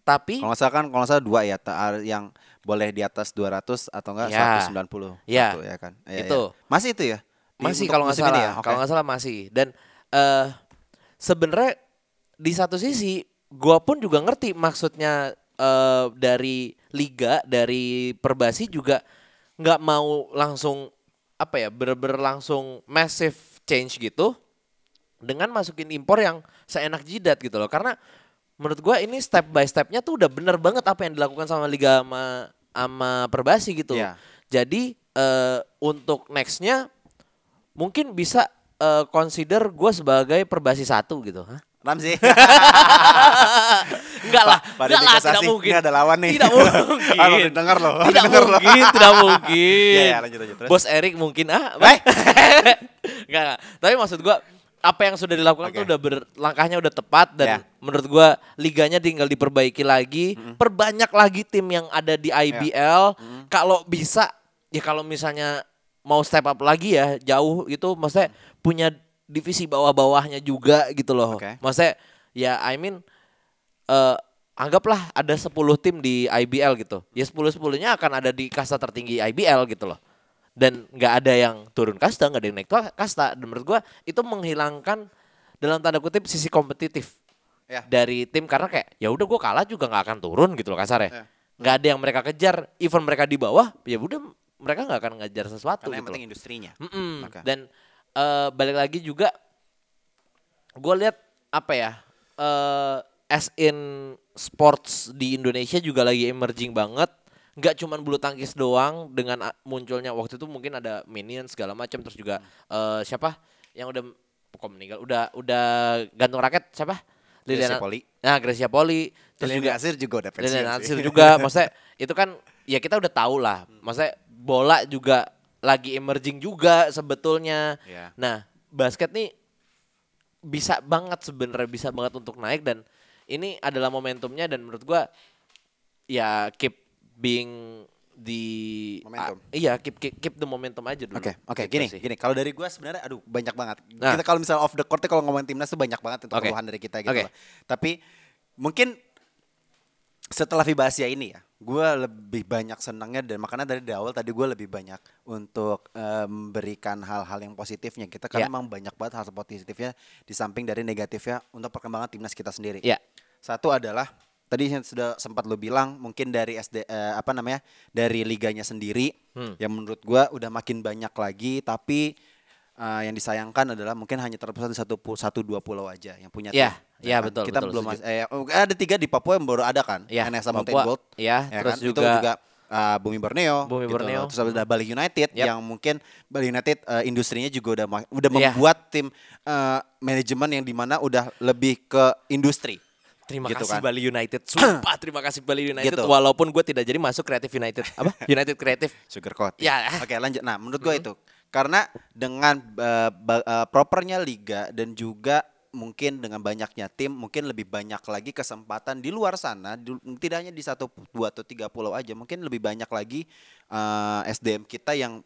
[SPEAKER 2] Tapi
[SPEAKER 1] Kalau nggak salah kan, kalau salah dua ya, yang boleh di atas 200 atau enggak
[SPEAKER 2] Ya.
[SPEAKER 1] 190.
[SPEAKER 2] Ya.
[SPEAKER 1] Satu, ya kan. Iya,
[SPEAKER 2] Itu.
[SPEAKER 1] iya. Masih itu ya? Di-
[SPEAKER 2] masih kalau nggak
[SPEAKER 1] musim ini
[SPEAKER 2] salah,
[SPEAKER 1] ya? Oke.
[SPEAKER 2] kalau nggak salah masih. Dan eh sebenarnya di satu sisi gua pun juga ngerti maksudnya eh dari liga, dari perbasi juga nggak mau langsung apa ya, bener-bener langsung massive change gitu dengan masukin impor yang seenak jidat gitu loh. Karena menurut gua ini step by stepnya tuh udah bener banget apa yang dilakukan sama liga sama sama perbasi gitu.
[SPEAKER 1] Iya.
[SPEAKER 2] Jadi eh untuk nextnya mungkin bisa eh, consider gue sebagai perbasi satu gitu. Hah?
[SPEAKER 1] Ramzi.
[SPEAKER 2] Enggak lah, enggak lah, tidak mungkin.
[SPEAKER 1] ini ada lawan nih.
[SPEAKER 2] Tidak mungkin.
[SPEAKER 1] Ah, baru denger loh,
[SPEAKER 2] Tidak
[SPEAKER 1] denger loh.
[SPEAKER 2] mungkin, tidak mungkin.
[SPEAKER 1] Iya, iya, lanjut, lanjut, terus.
[SPEAKER 2] Bos Erik mungkin ah.
[SPEAKER 1] Eh?
[SPEAKER 2] enggak, enggak. Tapi maksud gua apa yang sudah dilakukan tuh udah ber, langkahnya udah tepat dan
[SPEAKER 1] Ya.
[SPEAKER 2] menurut gua liganya tinggal diperbaiki lagi, perbanyak lagi tim yang ada di
[SPEAKER 1] Ya.
[SPEAKER 2] IBL. Kalau bisa ya kalau misalnya mau step up lagi ya jauh itu maksudnya punya divisi bawah-bawahnya juga gitu loh.
[SPEAKER 1] Oke.
[SPEAKER 2] Maksudnya ya I mean eh anggaplah ada 10 tim di IBL gitu. Ya 10-10-nya akan ada di kasta tertinggi IBL gitu loh. Dan nggak ada yang turun kasta, nggak ada yang naik kasta. Dan menurut gua itu menghilangkan dalam tanda kutip sisi kompetitif
[SPEAKER 1] Ya.
[SPEAKER 2] dari tim karena kayak ya udah gua kalah juga nggak akan turun gitu loh kasarnya.
[SPEAKER 1] Ya.
[SPEAKER 2] Nggak ada yang mereka kejar, even mereka di bawah, ya udah mereka nggak akan ngejar sesuatu
[SPEAKER 1] Karena yang
[SPEAKER 2] gitu.
[SPEAKER 1] penting
[SPEAKER 2] loh.
[SPEAKER 1] industrinya.
[SPEAKER 2] Mm-mm.
[SPEAKER 1] Oke.
[SPEAKER 2] Dan eh, balik lagi juga, gue lihat apa ya, eh as in sports di Indonesia juga lagi emerging banget. Nggak cuman bulu tangkis doang dengan munculnya waktu itu mungkin ada minion segala macam terus juga eh, siapa yang udah kok meninggal udah udah gantung raket siapa
[SPEAKER 1] Gracia
[SPEAKER 2] Liliana
[SPEAKER 1] Poli.
[SPEAKER 2] Nah, Gracia Poli terus juga
[SPEAKER 1] Nasir juga udah pensiun
[SPEAKER 2] Lilian
[SPEAKER 1] sih.
[SPEAKER 2] Nasir juga maksudnya itu kan ya kita udah tahu lah maksudnya bola juga lagi emerging juga sebetulnya
[SPEAKER 1] Iya.
[SPEAKER 2] nah basket nih bisa banget sebenarnya bisa banget untuk naik dan ini adalah momentumnya dan menurut gua ya keep being di
[SPEAKER 1] Momentum.
[SPEAKER 2] ah, iya keep, keep keep the momentum aja dulu
[SPEAKER 1] Oke, oke,
[SPEAKER 2] Gitu
[SPEAKER 1] gini,
[SPEAKER 2] sih.
[SPEAKER 1] gini. Kalau dari gue sebenarnya, aduh banyak banget.
[SPEAKER 2] Nah.
[SPEAKER 1] Kita kalau misalnya off the court, kalau ngomongin timnas tuh banyak banget untuk
[SPEAKER 2] Oke.
[SPEAKER 1] keluhan dari kita gitu. Loh. Tapi mungkin setelah Vibasia ini ya, gue lebih banyak senangnya dan makanya dari awal tadi gue lebih banyak untuk eh, memberikan hal-hal yang positifnya kita karena
[SPEAKER 2] Ya.
[SPEAKER 1] memang banyak banget hal positifnya di samping dari negatifnya untuk perkembangan timnas kita sendiri.
[SPEAKER 2] ya
[SPEAKER 1] Satu adalah tadi yang sudah sempat lo bilang mungkin dari SD eh, apa namanya dari liganya sendiri
[SPEAKER 2] Hmm.
[SPEAKER 1] yang menurut gua udah makin banyak lagi tapi eh, yang disayangkan adalah mungkin hanya terpusat di satu satu dua pulau aja yang punya
[SPEAKER 2] Ya,
[SPEAKER 1] tim.
[SPEAKER 2] ya,
[SPEAKER 1] kan?
[SPEAKER 2] betul,
[SPEAKER 1] Kita
[SPEAKER 2] betul,
[SPEAKER 1] belum mas- eh, oh, ada tiga di Papua yang baru ada kan?
[SPEAKER 2] Ya,
[SPEAKER 1] NSA Mountain
[SPEAKER 2] Papua,
[SPEAKER 1] Gold.
[SPEAKER 2] ya, terus
[SPEAKER 1] kan? Itu
[SPEAKER 2] juga-
[SPEAKER 1] juga eh, Bumi Borneo.
[SPEAKER 2] Bumi
[SPEAKER 1] gitu
[SPEAKER 2] Borneo.
[SPEAKER 1] Terus ada Bali United
[SPEAKER 2] Yap.
[SPEAKER 1] yang mungkin Bali United eh, industrinya juga udah udah
[SPEAKER 2] Ya.
[SPEAKER 1] membuat tim eh, manajemen yang di mana udah lebih ke industri.
[SPEAKER 2] Terima
[SPEAKER 1] Gitu
[SPEAKER 2] kasih
[SPEAKER 1] kan.
[SPEAKER 2] Bali United. Sumpah terima kasih Bali United.
[SPEAKER 1] Gitu.
[SPEAKER 2] Walaupun gue tidak jadi masuk Creative United. Apa? United Creative.
[SPEAKER 1] Sugar coat.
[SPEAKER 2] Ya.
[SPEAKER 1] Oke lanjut. Nah menurut gue itu karena dengan uh, uh, propernya liga dan juga mungkin dengan banyaknya tim mungkin lebih banyak lagi kesempatan di luar sana di- tidak hanya di satu dua atau tiga pulau aja mungkin lebih banyak lagi uh, SDM kita yang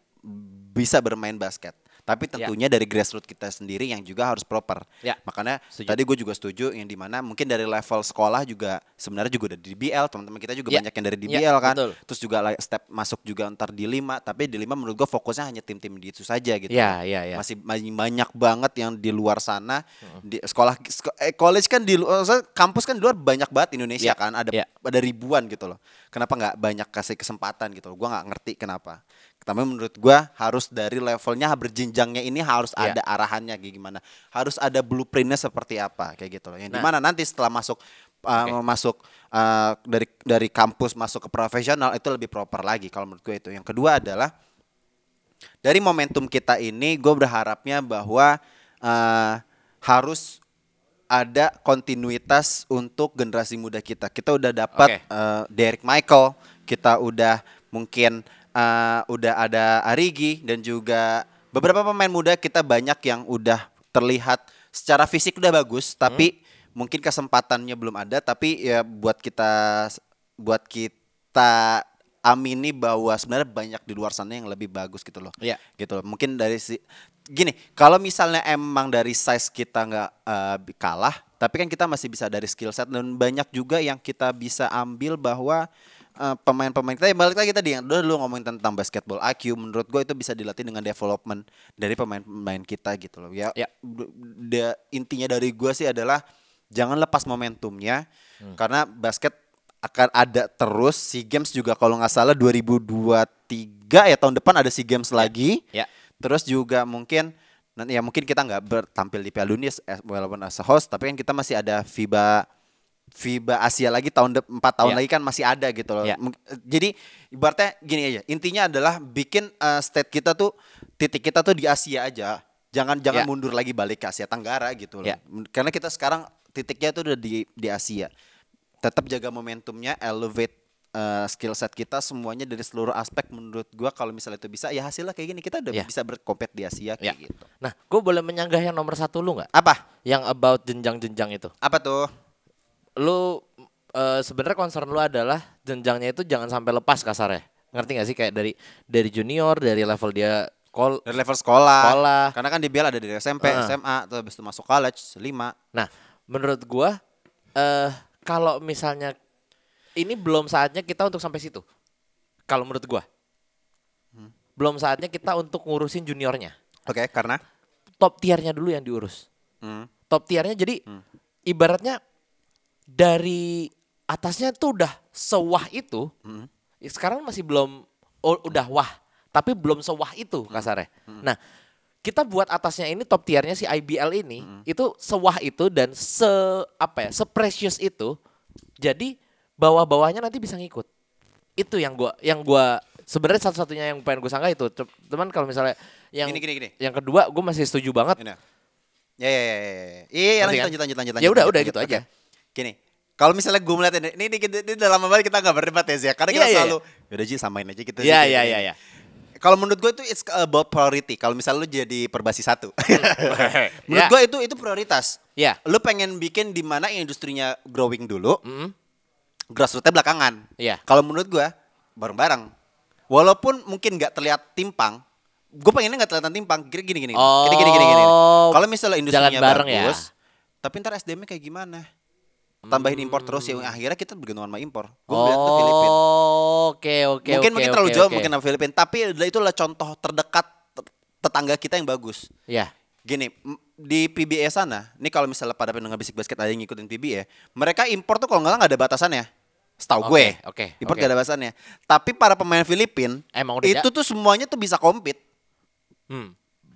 [SPEAKER 1] bisa bermain basket tapi
[SPEAKER 2] Ya.
[SPEAKER 1] tentunya dari grassroots kita sendiri yang juga harus proper
[SPEAKER 2] Ya.
[SPEAKER 1] makanya
[SPEAKER 2] Setuju.
[SPEAKER 1] tadi gue juga setuju yang di mana mungkin dari level sekolah juga sebenarnya juga udah di DBL teman-teman kita juga
[SPEAKER 2] Ya.
[SPEAKER 1] banyak yang dari
[SPEAKER 2] Ya,
[SPEAKER 1] DBL kan
[SPEAKER 2] betul.
[SPEAKER 1] terus juga step masuk juga ntar di lima tapi di lima menurut gua fokusnya hanya tim-tim di itu saja gitu
[SPEAKER 2] Ya, ya, ya.
[SPEAKER 1] masih masih banyak banget yang di luar sana di sekolah eh, college kan di lu- eh, kampus kan di luar banyak banget Indonesia
[SPEAKER 2] Ya,
[SPEAKER 1] kan ada
[SPEAKER 2] ya.
[SPEAKER 1] ada ribuan gitu loh kenapa nggak banyak kasih kesempatan gitu loh gua nggak ngerti kenapa tapi menurut gua harus dari levelnya berjenjangnya ini harus
[SPEAKER 2] Ya.
[SPEAKER 1] ada arahannya kayak gimana harus ada blueprintnya seperti apa kayak gitu loh yang
[SPEAKER 2] Nah.
[SPEAKER 1] di mana nanti setelah masuk uh, masuk uh, dari dari kampus masuk ke profesional itu lebih proper lagi kalau menurut gue itu. Yang kedua adalah dari momentum kita ini gue berharapnya bahwa uh, harus ada kontinuitas untuk generasi muda kita. Kita udah dapat
[SPEAKER 2] Oke.
[SPEAKER 1] uh, Derek Michael, kita udah mungkin uh, udah ada Arigi dan juga beberapa pemain muda kita banyak yang udah terlihat secara fisik udah bagus, tapi mungkin kesempatannya belum ada. Tapi ya buat kita buat kita amini bahwa sebenarnya banyak di luar sana yang lebih bagus gitu loh.
[SPEAKER 2] Iya.
[SPEAKER 1] Gitu loh. Mungkin dari si gini, kalau misalnya emang dari size kita nggak bi- kalah, tapi kan kita masih bisa dari skill set dan banyak juga yang kita bisa ambil bahwa eh, pemain-pemain kita. Ya balik lagi tadi yang dulu ngomongin tentang basketball IQ menurut gue itu bisa dilatih dengan development dari pemain-pemain kita gitu loh. Ya,
[SPEAKER 2] Ya.
[SPEAKER 1] d- da- intinya dari gue sih adalah jangan lepas momentumnya.
[SPEAKER 2] Hmm.
[SPEAKER 1] karena basket akan ada terus. SEA Games juga kalau nggak salah 2023 ya tahun depan ada SEA Games lagi.
[SPEAKER 2] Ya.
[SPEAKER 1] terus juga mungkin nanti ya mungkin kita nggak bertampil di Piala Dunia walaupun as a host tapi kan kita masih ada FIBA FIBA Asia lagi tahun de- empat tahun
[SPEAKER 2] Ya.
[SPEAKER 1] lagi kan masih ada gitu loh.
[SPEAKER 2] Ya.
[SPEAKER 1] Mung- Jadi ibaratnya gini aja. Intinya adalah bikin eh, state kita tuh titik kita tuh di Asia aja. Jangan jangan
[SPEAKER 2] Ya.
[SPEAKER 1] mundur lagi balik ke Asia Tenggara gitu loh.
[SPEAKER 2] Ya.
[SPEAKER 1] Men- Karena kita sekarang titiknya tuh udah di di Asia. Tetap jaga momentumnya, elevate eh, skill set kita semuanya dari seluruh aspek menurut gua kalau misalnya itu bisa ya hasilnya kayak gini kita udah
[SPEAKER 2] Ya.
[SPEAKER 1] bisa berkompet di Asia
[SPEAKER 2] Ya.
[SPEAKER 1] kayak gitu.
[SPEAKER 2] Nah, gue boleh menyanggah yang nomor satu lu nggak?
[SPEAKER 1] Apa?
[SPEAKER 2] Yang about jenjang-jenjang itu.
[SPEAKER 1] Apa tuh?
[SPEAKER 2] Lu eh, sebenarnya concern lu adalah jenjangnya itu jangan sampai lepas kasarnya. Ngerti gak sih kayak dari dari junior, dari level dia call.
[SPEAKER 1] Dari level sekolah.
[SPEAKER 2] Sekolah.
[SPEAKER 1] Karena kan di BL ada dari SMP,
[SPEAKER 2] Heeh.
[SPEAKER 1] SMA, terus habis itu masuk college, lima.
[SPEAKER 2] Nah, menurut gua eh kalau misalnya ini belum saatnya kita untuk sampai situ. Kalau menurut gua. Belum saatnya kita untuk ngurusin juniornya.
[SPEAKER 1] Oke, karena
[SPEAKER 2] Top tiernya dulu yang diurus.
[SPEAKER 1] Hmm.
[SPEAKER 2] Top tiernya jadi ibaratnya dari atasnya tuh udah sewah itu.
[SPEAKER 1] Hmm.
[SPEAKER 2] ya Sekarang masih belum oh, udah wah, tapi belum sewah itu kasarnya. Nah, kita buat atasnya ini top tiernya si IBL ini itu sewah itu dan se apa ya, se precious itu. Jadi bawah-bawahnya nanti bisa ngikut. Itu yang gua yang gua sebenarnya satu-satunya yang pengen gue sangka itu. Teman kalau misalnya yang
[SPEAKER 1] Gini, gini, gini.
[SPEAKER 2] yang kedua gue masih setuju banget.
[SPEAKER 1] Ini. Ya, ya, ya, ya, ya. Iya,
[SPEAKER 2] Ngerti
[SPEAKER 1] lanjut,
[SPEAKER 2] kan?
[SPEAKER 1] lanjut, lanjut, lanjut,
[SPEAKER 2] Ya
[SPEAKER 1] lanjut,
[SPEAKER 2] udah,
[SPEAKER 1] lanjut,
[SPEAKER 2] udah
[SPEAKER 1] lanjut.
[SPEAKER 2] gitu aja.
[SPEAKER 1] Oke. Gini, kalau misalnya gue melihat ini, ini, ini, ini, ini udah lama banget kita nggak berdebat ya, Zia. Karena kita
[SPEAKER 2] Iya, iya,
[SPEAKER 1] selalu, yaudah Ji, samain aja.
[SPEAKER 2] Iya,
[SPEAKER 1] gitu,
[SPEAKER 2] iya,
[SPEAKER 1] gitu.
[SPEAKER 2] iya, iya.
[SPEAKER 1] Kalau menurut gue itu it's about priority. Kalau misalnya lu jadi perbasi satu, menurut
[SPEAKER 2] Ya.
[SPEAKER 1] gue itu itu prioritas.
[SPEAKER 2] Ya.
[SPEAKER 1] Lu pengen bikin di mana industrinya growing dulu,
[SPEAKER 2] Mm.
[SPEAKER 1] grassrootsnya belakangan.
[SPEAKER 2] Iya.
[SPEAKER 1] Kalau menurut gua bareng-bareng. Walaupun mungkin nggak terlihat timpang, gue pengennya nggak terlihat timpang. Gini gini gini.
[SPEAKER 2] Oh,
[SPEAKER 1] gini gini gini. gini. Kalau misalnya industrinya
[SPEAKER 2] jalan bareng ya.
[SPEAKER 1] bagus, tapi ntar SDM-nya kayak gimana? Tambahin impor terus ya akhirnya kita bergantung sama impor. Gue melihat tuh Filipina.
[SPEAKER 2] Oh, Oke, oke,
[SPEAKER 1] mungkin
[SPEAKER 2] oke,
[SPEAKER 1] mungkin terlalu jauh
[SPEAKER 2] oke.
[SPEAKER 1] mungkin sama Filipina, tapi itulah contoh terdekat te- tetangga kita yang bagus.
[SPEAKER 2] Ya.
[SPEAKER 1] Gini, m- di PBA sana, ini kalau misalnya pada pendengar bisik basket ada yang ngikutin PBA, mereka impor tuh kalau nggak salah nggak ada batasannya. Setahu
[SPEAKER 2] Oke,
[SPEAKER 1] gue.
[SPEAKER 2] oke,
[SPEAKER 1] Impor
[SPEAKER 2] oke.
[SPEAKER 1] nggak ada batasannya. Tapi para pemain Filipin
[SPEAKER 2] Emang udah
[SPEAKER 1] itu tuh semuanya tuh bisa compete
[SPEAKER 2] Hmm.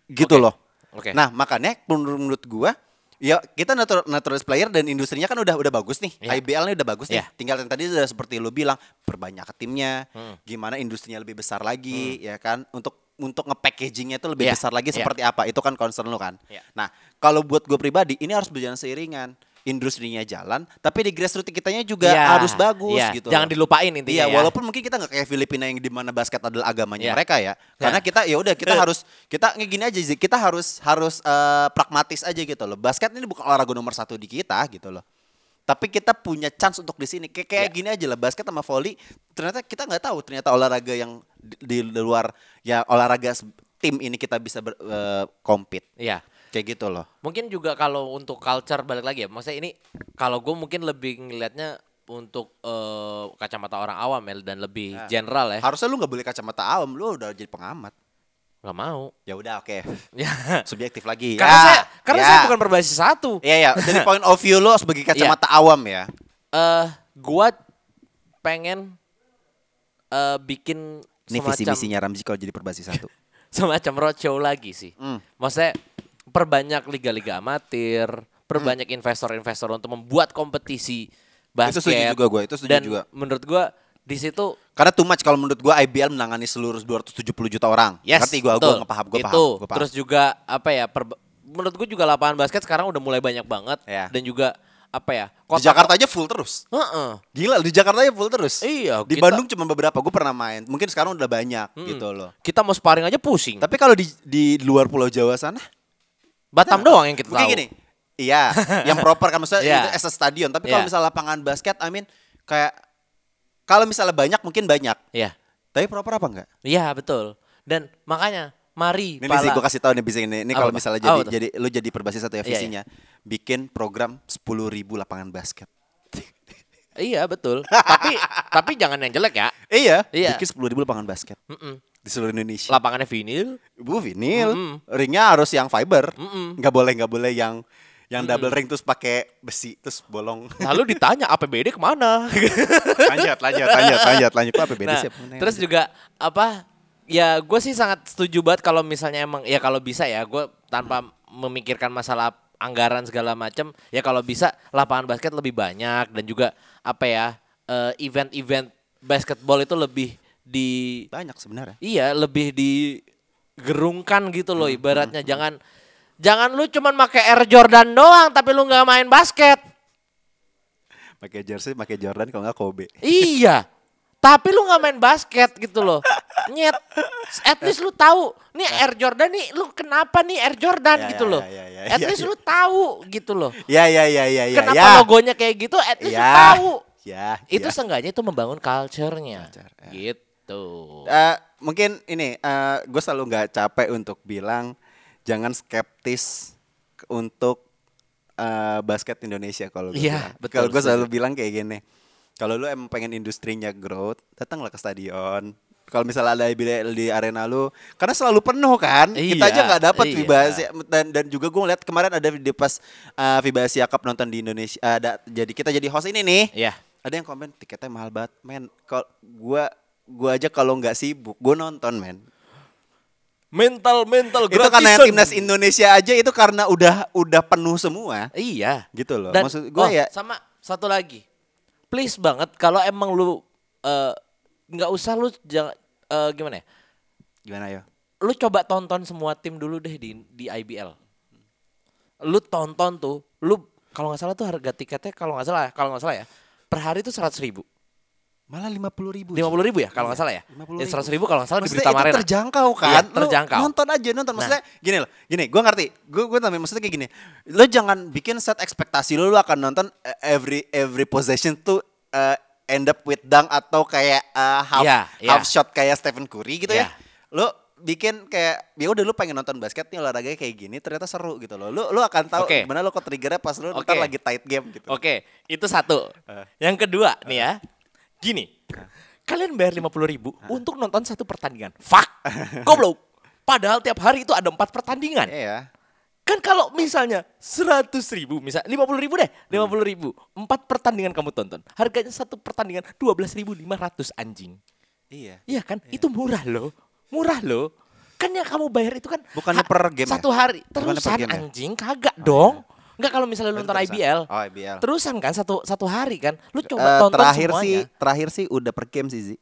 [SPEAKER 1] gitu
[SPEAKER 2] Oke,
[SPEAKER 1] loh.
[SPEAKER 2] oke.
[SPEAKER 1] Nah, makanya menurut, menurut gua ya kita natural, naturalist player dan industrinya kan udah udah bagus nih.
[SPEAKER 2] Iya.
[SPEAKER 1] IBL-nya udah bagus nih.
[SPEAKER 2] Iya.
[SPEAKER 1] Tinggal yang tadi sudah seperti lu bilang, perbanyak timnya,
[SPEAKER 2] Hmm.
[SPEAKER 1] gimana industrinya lebih besar lagi ya kan untuk untuk nge-packagingnya itu lebih
[SPEAKER 2] Iya,
[SPEAKER 1] besar lagi
[SPEAKER 2] iya.
[SPEAKER 1] seperti apa itu kan concern lu kan.
[SPEAKER 2] Iya.
[SPEAKER 1] Nah kalau buat gue pribadi ini harus berjalan seiringan industrinya jalan tapi di grassroots kitanya juga
[SPEAKER 2] Ya,
[SPEAKER 1] harus bagus
[SPEAKER 2] ya.
[SPEAKER 1] gitu
[SPEAKER 2] Jangan dilupain intinya
[SPEAKER 1] Iya,
[SPEAKER 2] ya.
[SPEAKER 1] walaupun mungkin kita nggak kayak Filipina yang di mana basket adalah agamanya
[SPEAKER 2] Iya.
[SPEAKER 1] mereka ya. Karena
[SPEAKER 2] Ya.
[SPEAKER 1] kita ya udah kita harus kita gini aja sih, kita harus harus eh, pragmatis aja gitu loh. Basket ini bukan olahraga nomor satu di kita gitu loh. Tapi kita punya chance untuk di sini. Kayak kayak
[SPEAKER 2] Ya.
[SPEAKER 1] gini aja lah basket sama volley. Ternyata kita nggak tahu ternyata olahraga yang di, di luar ya olahraga tim ini kita bisa ber, eh, compete.
[SPEAKER 2] Iya.
[SPEAKER 1] Kayak gitu loh.
[SPEAKER 2] Mungkin juga kalau untuk culture balik lagi ya. Maksudnya ini kalau gue mungkin lebih ngelihatnya untuk eh, kacamata orang awam ya dan lebih
[SPEAKER 1] Nah.
[SPEAKER 2] general ya.
[SPEAKER 1] Harusnya lu nggak boleh kacamata awam, lu udah jadi pengamat.
[SPEAKER 2] Nggak mau.
[SPEAKER 1] Ya udah oke.
[SPEAKER 2] Ya.
[SPEAKER 1] Subjektif lagi.
[SPEAKER 2] karena
[SPEAKER 1] Ya,
[SPEAKER 2] saya karena
[SPEAKER 1] ya.
[SPEAKER 2] saya bukan berbasis satu.
[SPEAKER 1] Iya ya, dari point of view lo sebagai kacamata awam ya.
[SPEAKER 2] Eh, gua pengen eh bikin
[SPEAKER 1] Ini visi
[SPEAKER 2] semacam
[SPEAKER 1] misinya Ramzi kalau jadi perbasis satu.
[SPEAKER 2] semacam roadshow lagi sih.
[SPEAKER 1] Hmm.
[SPEAKER 2] Maksudnya perbanyak liga-liga amatir, perbanyak investor-investor untuk membuat kompetisi basket.
[SPEAKER 1] Itu setuju juga gua, itu setuju
[SPEAKER 2] Dan
[SPEAKER 1] juga.
[SPEAKER 2] menurut gua di situ
[SPEAKER 1] Karena too much kalau menurut gua IBL menangani seluruh 270 juta orang.
[SPEAKER 2] yes,
[SPEAKER 1] Ngerti gua,
[SPEAKER 2] betul.
[SPEAKER 1] gua ngepaham, gua paham,
[SPEAKER 2] Itu.
[SPEAKER 1] gua paham.
[SPEAKER 2] Terus juga apa ya? perba- menurut gua juga lapangan basket sekarang udah mulai banyak banget
[SPEAKER 1] Ya.
[SPEAKER 2] dan juga apa ya?
[SPEAKER 1] di Jakarta aja full terus.
[SPEAKER 2] Heeh.
[SPEAKER 1] Gila, di Jakarta aja full terus.
[SPEAKER 2] Iya,
[SPEAKER 1] Di
[SPEAKER 2] kita-
[SPEAKER 1] Bandung cuma beberapa, gua pernah main. Mungkin sekarang udah banyak gitu loh.
[SPEAKER 2] Kita mau sparring aja pusing.
[SPEAKER 1] Tapi kalau di di luar Pulau Jawa sana,
[SPEAKER 2] Batam doang yang kita
[SPEAKER 1] mungkin
[SPEAKER 2] tahu.
[SPEAKER 1] gini. Iya, yang proper kan maksudnya
[SPEAKER 2] Iya.
[SPEAKER 1] itu as a stadion. Tapi
[SPEAKER 2] Iya.
[SPEAKER 1] kalau misalnya lapangan basket, I mean kayak Kalau misalnya banyak mungkin banyak.
[SPEAKER 2] Iya.
[SPEAKER 1] Tapi proper apa enggak?
[SPEAKER 2] Iya, betul. Dan makanya mari
[SPEAKER 1] Ini
[SPEAKER 2] pala-
[SPEAKER 1] sih gue kasih tahu nih bisa ini. Ini kalau misalnya jadi
[SPEAKER 2] tuh?
[SPEAKER 1] jadi lu jadi perbasis satu ya
[SPEAKER 2] Iya,
[SPEAKER 1] visinya, bikin program 10.000 lapangan basket.
[SPEAKER 2] Iya, betul. tapi tapi jangan yang jelek ya.
[SPEAKER 1] Iya,
[SPEAKER 2] Iya.
[SPEAKER 1] bikin 10.000 lapangan basket
[SPEAKER 2] Mm-mm.
[SPEAKER 1] Di seluruh Indonesia.
[SPEAKER 2] Lapangannya vinil.
[SPEAKER 1] Bu vinil,
[SPEAKER 2] Mm-mm.
[SPEAKER 1] ringnya harus yang fiber,
[SPEAKER 2] Mm-mm.
[SPEAKER 1] nggak boleh nggak boleh yang yang double ring terus pakai besi terus bolong.
[SPEAKER 2] Lalu ditanya APBD ke mana?
[SPEAKER 1] lanjut, lanjut, lanjut, lanjut, lanjut. Kok APBD
[SPEAKER 2] nah,
[SPEAKER 1] sih?
[SPEAKER 2] terus juga apa? Ya gue sih sangat setuju banget kalau misalnya emang ya kalau bisa ya gue tanpa memikirkan masalah anggaran segala macam ya kalau bisa lapangan basket lebih banyak dan juga apa ya eh, event-event basketball itu lebih di
[SPEAKER 1] banyak sebenarnya.
[SPEAKER 2] iya lebih digerungkan gitu loh ibaratnya jangan jangan lu cuman pakai Air Jordan doang tapi lu nggak main basket
[SPEAKER 1] Pakai jersey, pakai Jordan kalau nggak Kobe.
[SPEAKER 2] Iya. Tapi lu nggak main basket gitu loh. Nyet. At least lu tahu. Nih Air Jordan nih lu kenapa nih Air Jordan
[SPEAKER 1] Ya,
[SPEAKER 2] gitu
[SPEAKER 1] ya,
[SPEAKER 2] loh.
[SPEAKER 1] ya, ya,
[SPEAKER 2] At
[SPEAKER 1] ya,
[SPEAKER 2] least
[SPEAKER 1] ya.
[SPEAKER 2] lu tahu gitu loh.
[SPEAKER 1] Ya, ya, ya, ya, ya.
[SPEAKER 2] kenapa
[SPEAKER 1] ya.
[SPEAKER 2] logonya kayak gitu? At least lu
[SPEAKER 1] Ya.
[SPEAKER 2] tahu.
[SPEAKER 1] Ya,
[SPEAKER 2] Itu
[SPEAKER 1] ya.
[SPEAKER 2] seenggaknya itu membangun culture-nya.
[SPEAKER 1] Culture, ya.
[SPEAKER 2] Gitu.
[SPEAKER 1] Eh, mungkin ini gue selalu nggak capek untuk bilang jangan skeptis ke- untuk eh, basket Indonesia kalau gue
[SPEAKER 2] Iya,
[SPEAKER 1] bilang.
[SPEAKER 2] betul,
[SPEAKER 1] Kalau gue selalu bilang kayak gini. Kalau lu emang pengen industrinya growth, datanglah ke stadion. Kalau misalnya ada di, di arena lu, karena selalu penuh kan. Kita
[SPEAKER 2] Iya,
[SPEAKER 1] aja nggak dapat
[SPEAKER 2] iya.
[SPEAKER 1] FIBA Asia dan dan juga gue ngeliat kemarin ada di pas eh, FIBA Asia Cup nonton di Indonesia. Ada jadi kita jadi host ini nih
[SPEAKER 2] Iya.
[SPEAKER 1] ada yang komen tiketnya mahal banget men kalau gua gua aja kalau nggak sibuk gua nonton men
[SPEAKER 2] Mental mental
[SPEAKER 1] itu karena timnas Indonesia aja itu karena udah udah penuh semua
[SPEAKER 2] Iya.
[SPEAKER 1] gitu loh
[SPEAKER 2] Dan
[SPEAKER 1] maksud gua
[SPEAKER 2] oh,
[SPEAKER 1] ya
[SPEAKER 2] sama satu lagi. Please banget kalau emang lu eh, nggak usah lu jangan eh, gimana ya?
[SPEAKER 1] gimana ya
[SPEAKER 2] lu coba tonton semua tim dulu deh di di IBL. Lu tonton tuh, lu kalau nggak salah tuh harga tiketnya kalau nggak salah, kalau nggak salah ya, per hari tuh seratus ribu,
[SPEAKER 1] malah lima puluh ribu
[SPEAKER 2] lima puluh ribu ya kalau nggak salah ya,
[SPEAKER 1] 50.000.
[SPEAKER 2] ya seratus ribu kalau nggak salah di
[SPEAKER 1] Maksudnya
[SPEAKER 2] Berita
[SPEAKER 1] itu
[SPEAKER 2] Marina.
[SPEAKER 1] terjangkau kan
[SPEAKER 2] Iya,
[SPEAKER 1] Lu
[SPEAKER 2] terjangkau.
[SPEAKER 1] nonton aja nonton
[SPEAKER 2] Nah.
[SPEAKER 1] maksudnya gini loh gini gua ngerti gua gua tapi maksudnya kayak gini lu jangan bikin set ekspektasi lu lu akan nonton eh, every every possession tuh eh, end up with dunk atau kayak eh, half
[SPEAKER 2] Iya, iya.
[SPEAKER 1] half shot kayak Stephen Curry gitu
[SPEAKER 2] Iya.
[SPEAKER 1] ya lu bikin kayak ya udah lu pengen nonton basket nih olahraganya kayak gini ternyata seru gitu loh lu lu akan tahu
[SPEAKER 2] Oke.
[SPEAKER 1] gimana lu kok triggernya pas lu
[SPEAKER 2] Oke.
[SPEAKER 1] ntar lagi tight game gitu
[SPEAKER 2] Oke, itu satu. Yang kedua nih ya, gini, kalian bayar lima puluh ribu untuk nonton satu pertandingan, fuck, goblok. Padahal tiap hari itu ada empat pertandingan.
[SPEAKER 1] Iya.
[SPEAKER 2] Kan kalau misalnya seratus ribu, misal lima puluh ribu deh, lima puluh ribu, empat pertandingan kamu tonton, harganya satu pertandingan dua belas ribu lima ratus anjing,
[SPEAKER 1] Iya.
[SPEAKER 2] iya kan? Itu murah loh, murah loh. Kan yang kamu bayar itu kan
[SPEAKER 1] Bukannya per game ya?
[SPEAKER 2] satu hari,
[SPEAKER 1] per
[SPEAKER 2] terusan
[SPEAKER 1] game ya?
[SPEAKER 2] anjing kagak dong. Enggak kalau misalnya lu nonton
[SPEAKER 1] terusan.
[SPEAKER 2] IBL,
[SPEAKER 1] Oh, IBL.
[SPEAKER 2] terusan kan satu satu hari kan, lu coba
[SPEAKER 1] Eh,
[SPEAKER 2] tonton
[SPEAKER 1] terakhir
[SPEAKER 2] semuanya.
[SPEAKER 1] sih terakhir sih udah per game sih Zi.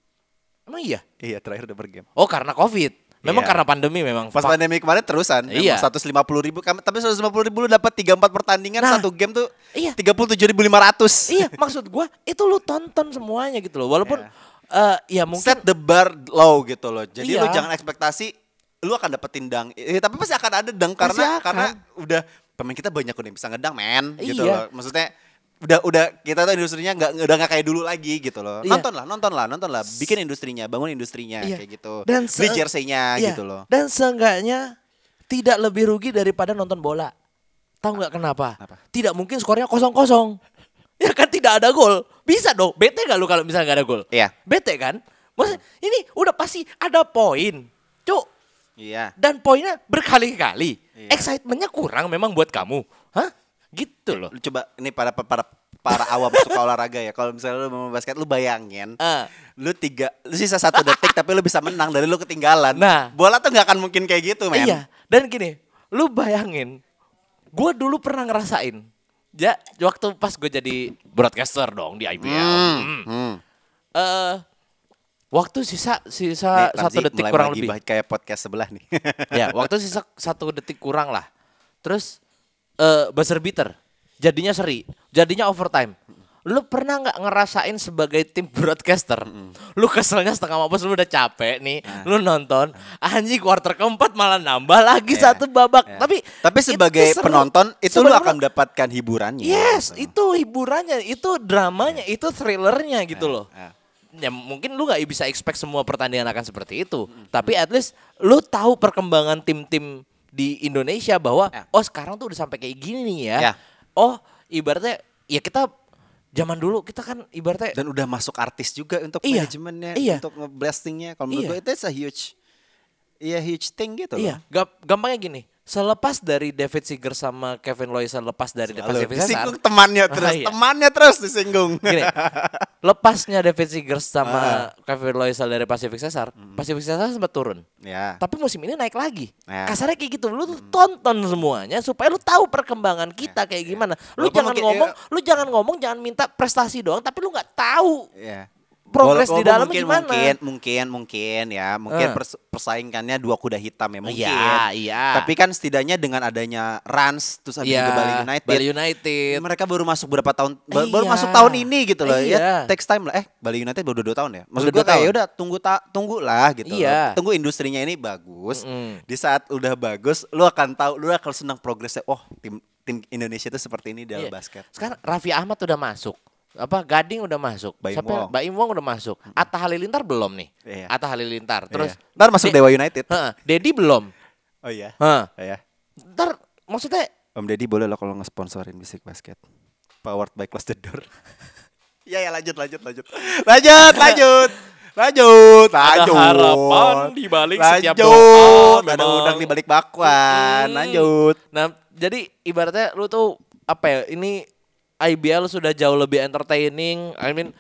[SPEAKER 2] Emang iya?
[SPEAKER 1] Iya terakhir udah per game.
[SPEAKER 2] Oh karena covid, memang
[SPEAKER 1] Iya.
[SPEAKER 2] karena pandemi memang.
[SPEAKER 1] Pas pandemi kemarin terusan,
[SPEAKER 2] Iya.
[SPEAKER 1] puluh ribu, Kam- tapi seratus lima puluh ribu lu dapat tiga empat pertandingan
[SPEAKER 2] Nah.
[SPEAKER 1] satu game tuh
[SPEAKER 2] Iya.
[SPEAKER 1] tiga puluh tujuh ribu lima ratus.
[SPEAKER 2] iya, maksud gua itu lu tonton semuanya gitu loh. Walaupun eh ya mungkin
[SPEAKER 1] Set the bar low gitu loh. Jadi
[SPEAKER 2] Iya.
[SPEAKER 1] lu jangan ekspektasi lu akan dapetin dang. Eh, tapi pasti akan ada dang karena
[SPEAKER 2] akan.
[SPEAKER 1] karena udah pemain kita banyak udah yang bisa ngedang men gitu
[SPEAKER 2] Iya.
[SPEAKER 1] loh. Maksudnya udah udah kita tuh industrinya nggak udah nggak kayak dulu lagi gitu loh.
[SPEAKER 2] Iya.
[SPEAKER 1] Nonton lah, nonton lah, nonton lah. Bikin industrinya, bangun industrinya
[SPEAKER 2] Iya.
[SPEAKER 1] kayak gitu.
[SPEAKER 2] Dan
[SPEAKER 1] Beli
[SPEAKER 2] se-
[SPEAKER 1] jersey-nya
[SPEAKER 2] Iya,
[SPEAKER 1] gitu loh.
[SPEAKER 2] Dan seenggaknya tidak lebih rugi daripada nonton bola. Tahu nggak kenapa?
[SPEAKER 1] Kenapa?
[SPEAKER 2] Tidak mungkin skornya kosong-kosong. Ya kan tidak ada gol. Bisa dong. Bete gak lu kalau misalnya gak ada gol?
[SPEAKER 1] Iya.
[SPEAKER 2] Bete kan? Maksudnya ini udah pasti ada poin. Cuk.
[SPEAKER 1] Iya.
[SPEAKER 2] Dan poinnya berkali-kali.
[SPEAKER 1] Iya.
[SPEAKER 2] Excitementnya kurang memang buat kamu. Hah? Gitu loh.
[SPEAKER 1] Lu coba ini para para para awam suka olahraga ya. Kalau misalnya lu mau basket lu bayangin.
[SPEAKER 2] Ah.
[SPEAKER 1] Lu tiga, lu sisa satu detik tapi lu bisa menang dari lu ketinggalan.
[SPEAKER 2] Nah.
[SPEAKER 1] bola tuh nggak akan mungkin kayak gitu, men.
[SPEAKER 2] Iya. Dan gini, lu bayangin, gue dulu pernah ngerasain. Ya, waktu pas gue jadi broadcaster dong di IBL. Hmm.
[SPEAKER 1] Hmm.
[SPEAKER 2] Eh, waktu sisa
[SPEAKER 1] Nih,
[SPEAKER 2] sisa satu
[SPEAKER 1] Ramzi
[SPEAKER 2] detik kurang lebih.
[SPEAKER 1] kayak podcast sebelah nih.
[SPEAKER 2] ya, waktu sisa satu detik kurang lah. Terus eh buzzer beater, jadinya seri, jadinya overtime. Lu pernah nggak ngerasain sebagai tim broadcaster? Lu keselnya setengah mampus, lu udah capek nih,
[SPEAKER 1] Nah.
[SPEAKER 2] lu nonton, anjing quarter keempat malah nambah lagi
[SPEAKER 1] Iya,
[SPEAKER 2] satu babak.
[SPEAKER 1] iya.
[SPEAKER 2] Tapi
[SPEAKER 1] tapi
[SPEAKER 2] itu
[SPEAKER 1] sebagai
[SPEAKER 2] seru.
[SPEAKER 1] penonton itu lu akan mendapatkan hiburannya.
[SPEAKER 2] Yes,
[SPEAKER 1] gitu.
[SPEAKER 2] itu hiburannya, itu dramanya, itu thrillernya gitu loh.
[SPEAKER 1] Ya.
[SPEAKER 2] Ya mungkin lu nggak bisa expect semua pertandingan akan seperti itu. Tapi at least lu tahu perkembangan tim-tim di Indonesia bahwa
[SPEAKER 1] Ya.
[SPEAKER 2] oh sekarang tuh udah sampai kayak gini nih ya.
[SPEAKER 1] Ya.
[SPEAKER 2] Oh ibaratnya ya kita zaman dulu kita kan ibaratnya
[SPEAKER 1] Dan udah masuk artis juga untuk
[SPEAKER 2] Iya,
[SPEAKER 1] manajemennya,
[SPEAKER 2] iya.
[SPEAKER 1] untuk ngeblastingnya. Kalau menurut
[SPEAKER 2] Iya.
[SPEAKER 1] gue itu a huge, iya huge thing gitu
[SPEAKER 2] Iya,
[SPEAKER 1] loh.
[SPEAKER 2] gampangnya gini. Selepas dari David Seager sama Kevin Loiser lepas dari
[SPEAKER 1] Lalu
[SPEAKER 2] Pacific Cesar,
[SPEAKER 1] disinggung temannya terus,
[SPEAKER 2] iya.
[SPEAKER 1] temannya terus disinggung.
[SPEAKER 2] gini, lepasnya David Seager
[SPEAKER 1] Ah.
[SPEAKER 2] sama Kevin Loiser dari Pacific Cesar,
[SPEAKER 1] Hmm.
[SPEAKER 2] Pacific Cesar sempat turun.
[SPEAKER 1] ya.
[SPEAKER 2] Tapi musim ini naik lagi.
[SPEAKER 1] Ya.
[SPEAKER 2] Kasarnya kayak gitu. Lu tuh tonton semuanya supaya lu tahu perkembangan kita kayak gimana. Lu
[SPEAKER 1] Walaupun
[SPEAKER 2] jangan
[SPEAKER 1] mungkin-
[SPEAKER 2] ngomong,
[SPEAKER 1] ya.
[SPEAKER 2] lu jangan ngomong, jangan minta prestasi doang, tapi lu nggak tahu
[SPEAKER 1] Iya.
[SPEAKER 2] Progres di dalamnya
[SPEAKER 1] mungkin,
[SPEAKER 2] gimana.
[SPEAKER 1] Mungkin, mungkin, mungkin ya, mungkin pers- persaingannya dua kuda hitam ya mungkin.
[SPEAKER 2] Iya, iya.
[SPEAKER 1] Tapi kan setidaknya dengan adanya Rans terus habis
[SPEAKER 2] Iya,
[SPEAKER 1] itu Bali United.
[SPEAKER 2] Bali United.
[SPEAKER 1] Mereka baru masuk berapa tahun? ba- Baru
[SPEAKER 2] Iya.
[SPEAKER 1] masuk tahun ini gitu loh.
[SPEAKER 2] Iya.
[SPEAKER 1] Ya takes time lah. Eh, Bali United baru dua tahun ya. Maksud gue kayak
[SPEAKER 2] tahun.
[SPEAKER 1] ya udah tunggu tak tunggu lah gitu. loh.
[SPEAKER 2] Iya.
[SPEAKER 1] Tunggu industrinya ini bagus.
[SPEAKER 2] Mm-mm.
[SPEAKER 1] Di saat udah bagus, lu akan tahu, lu akan senang progresnya. Oh, tim tim Indonesia itu seperti ini dalam
[SPEAKER 2] Iya.
[SPEAKER 1] basket.
[SPEAKER 2] Sekarang Raffi Ahmad udah masuk. Apa Gading udah masuk.
[SPEAKER 1] Baim
[SPEAKER 2] Siapa-
[SPEAKER 1] Wong.
[SPEAKER 2] Baim Wong udah masuk. Atta Halilintar belum nih.
[SPEAKER 1] Iya.
[SPEAKER 2] Atta Halilintar. Terus
[SPEAKER 1] Iya. ntar masuk
[SPEAKER 2] De-
[SPEAKER 1] Dewa United.
[SPEAKER 2] Heeh, Dedi belum.
[SPEAKER 1] Oh iya.
[SPEAKER 2] Hah.
[SPEAKER 1] Oh, iya.
[SPEAKER 2] Ntar maksudnya
[SPEAKER 1] Om Deddy boleh loh kalau ngesponsorin bisik basket. Powered by Close the Door. Iya ya lanjut lanjut lanjut. Lanjut lanjut. Lanjut,
[SPEAKER 2] Ada
[SPEAKER 1] lanjut.
[SPEAKER 2] harapan di balik setiap
[SPEAKER 1] Lanjut.
[SPEAKER 2] doa,
[SPEAKER 1] Ada udang di balik bakwan.
[SPEAKER 2] Hmm.
[SPEAKER 1] Lanjut.
[SPEAKER 2] Nah, jadi ibaratnya lu tuh apa ya? Ini IBL sudah jauh lebih entertaining. I mean,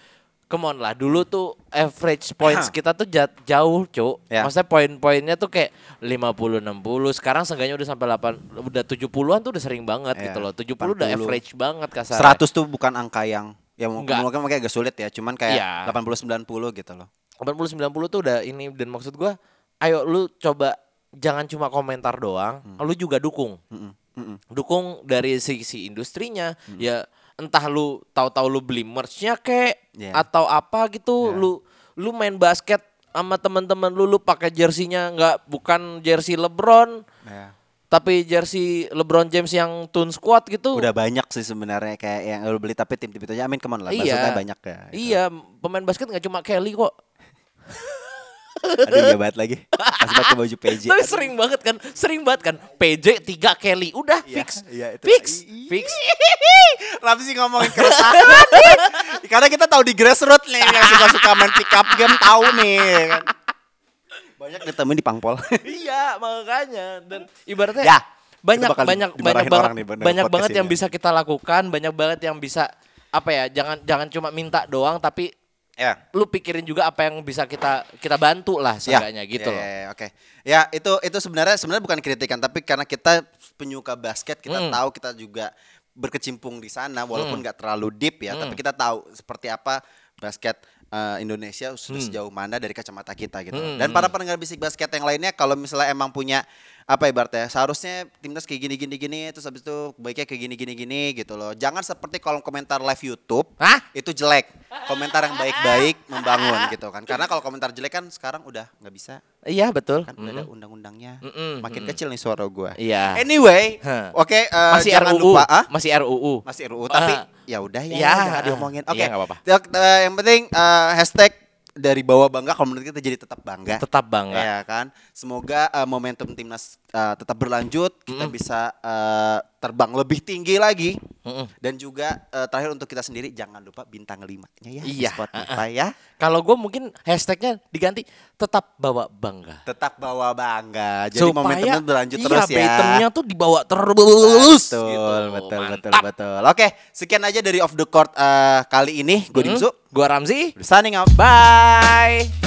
[SPEAKER 2] come on lah. Dulu tuh average points kita tuh jauh, Cuk.
[SPEAKER 1] Ya.
[SPEAKER 2] Maksudnya poin-poinnya tuh kayak 50 60. Sekarang seenggaknya udah sampai 8 udah 70-an tuh udah sering banget
[SPEAKER 1] Ya,
[SPEAKER 2] gitu loh. 70 udah
[SPEAKER 1] 80.
[SPEAKER 2] average banget kasarnya.
[SPEAKER 1] 100 tuh bukan angka yang ya mungkin mungkin agak sulit ya, cuman kayak
[SPEAKER 2] Iya.
[SPEAKER 1] 80 90 gitu loh.
[SPEAKER 2] 80 90 tuh udah ini dan maksud gua ayo lu coba jangan cuma komentar doang,
[SPEAKER 1] Hmm.
[SPEAKER 2] lu juga dukung.
[SPEAKER 1] Mm-mm, mm-mm.
[SPEAKER 2] Dukung dari sisi industrinya.
[SPEAKER 1] Hmm.
[SPEAKER 2] Ya entah lu tahu-tahu lu beli merch-nya kek
[SPEAKER 1] Iya.
[SPEAKER 2] atau apa gitu,
[SPEAKER 1] Iya.
[SPEAKER 2] lu lu main basket sama teman-teman lu lu pakai jersinya nggak bukan jersey LeBron
[SPEAKER 1] Ya.
[SPEAKER 2] tapi jersey LeBron James yang Toon Squad gitu.
[SPEAKER 1] Udah banyak sih sebenarnya kayak yang lu beli tapi tim-tim itu aja amin ke mana lah.
[SPEAKER 2] Iya.
[SPEAKER 1] Maksudnya banyak ya. gitu.
[SPEAKER 2] Iya, pemain basket nggak cuma Kelly kok.
[SPEAKER 1] Aduh iya banget lagi. Masih pakai baju PJ.
[SPEAKER 2] Tapi
[SPEAKER 1] Aduh.
[SPEAKER 2] sering banget kan, sering banget kan. PJ 3 Kelly, udah
[SPEAKER 1] Iya,
[SPEAKER 2] fix.
[SPEAKER 1] iya, itu-
[SPEAKER 2] fix,
[SPEAKER 1] i-
[SPEAKER 2] fix.
[SPEAKER 1] Ramzi ngomongin keresahan Karena kita tahu di grassroots nih yang suka-suka main pick up game tahu nih kan. Banyak ditemuin di Pangpol.
[SPEAKER 2] iya, makanya dan ibaratnya
[SPEAKER 1] Ya,
[SPEAKER 2] banyak banyak banyak banget
[SPEAKER 1] nih
[SPEAKER 2] banyak banget yang
[SPEAKER 1] ini.
[SPEAKER 2] bisa kita lakukan, banyak banget yang bisa apa ya? Jangan jangan cuma minta doang tapi
[SPEAKER 1] ya.
[SPEAKER 2] lu pikirin juga apa yang bisa kita kita bantu lah seenggaknya gitu
[SPEAKER 1] ya,
[SPEAKER 2] loh.
[SPEAKER 1] ya, ya, Oke. Ya, itu itu sebenarnya sebenarnya bukan kritikan tapi karena kita penyuka basket, kita
[SPEAKER 2] Hmm.
[SPEAKER 1] tahu kita juga berkecimpung di sana walaupun nggak terlalu deep ya, tapi kita tahu seperti apa basket eh, Indonesia sudah sejauh mana dari kacamata kita gitu.
[SPEAKER 2] Hmm,
[SPEAKER 1] Dan para pendengar bisik basket yang lainnya kalau misalnya emang punya apa ibaratnya seharusnya timnas kayak gini gini gini terus habis itu baiknya kayak gini gini gini gitu loh. Jangan seperti kolom komentar live YouTube
[SPEAKER 2] Hah?
[SPEAKER 1] itu jelek. Komentar yang baik-baik membangun gitu kan. Karena kalau komentar jelek kan sekarang udah nggak bisa
[SPEAKER 2] Iya, betul.
[SPEAKER 1] kan udah ada undang-undangnya.
[SPEAKER 2] Mm-mm,
[SPEAKER 1] Makin
[SPEAKER 2] mm-mm.
[SPEAKER 1] kecil nih suara gua.
[SPEAKER 2] Iya.
[SPEAKER 1] Anyway,
[SPEAKER 2] Hah.
[SPEAKER 1] oke eh,
[SPEAKER 2] Masih
[SPEAKER 1] jangan
[SPEAKER 2] RUU.
[SPEAKER 1] lupa ah?
[SPEAKER 2] Masih RUU.
[SPEAKER 1] Masih RUU tapi
[SPEAKER 2] Ah.
[SPEAKER 1] ya udah ya,
[SPEAKER 2] Ya,
[SPEAKER 1] jangan diomongin. Oke.
[SPEAKER 2] nggak apa-apa.
[SPEAKER 1] Tek- eh, yang penting eh, hashtag dari bawah bangga kalau menurut kita jadi tetap bangga.
[SPEAKER 2] Tetap bangga.
[SPEAKER 1] Ya kan. Semoga eh, momentum timnas eh, tetap berlanjut, kita bisa eh, terbang lebih tinggi lagi.
[SPEAKER 2] Mm-mm.
[SPEAKER 1] Dan juga eh, terakhir untuk kita sendiri jangan lupa bintang limanya ya
[SPEAKER 2] Iya.
[SPEAKER 1] Spotify ya.
[SPEAKER 2] Kalau gue mungkin hashtagnya diganti tetap bawa bangga.
[SPEAKER 1] Tetap bawa bangga. Jadi momentumnya berlanjut
[SPEAKER 2] iya,
[SPEAKER 1] terus ya.
[SPEAKER 2] Batonnya tuh dibawa terus.
[SPEAKER 1] Betul,
[SPEAKER 2] gitu.
[SPEAKER 1] betul, betul,
[SPEAKER 2] Mantap.
[SPEAKER 1] betul. Oke, sekian aja dari off the court eh, kali ini. Gue
[SPEAKER 2] Hmm,
[SPEAKER 1] Dimsu.
[SPEAKER 2] Gua Ramzi.
[SPEAKER 1] Signing out.
[SPEAKER 2] Bye.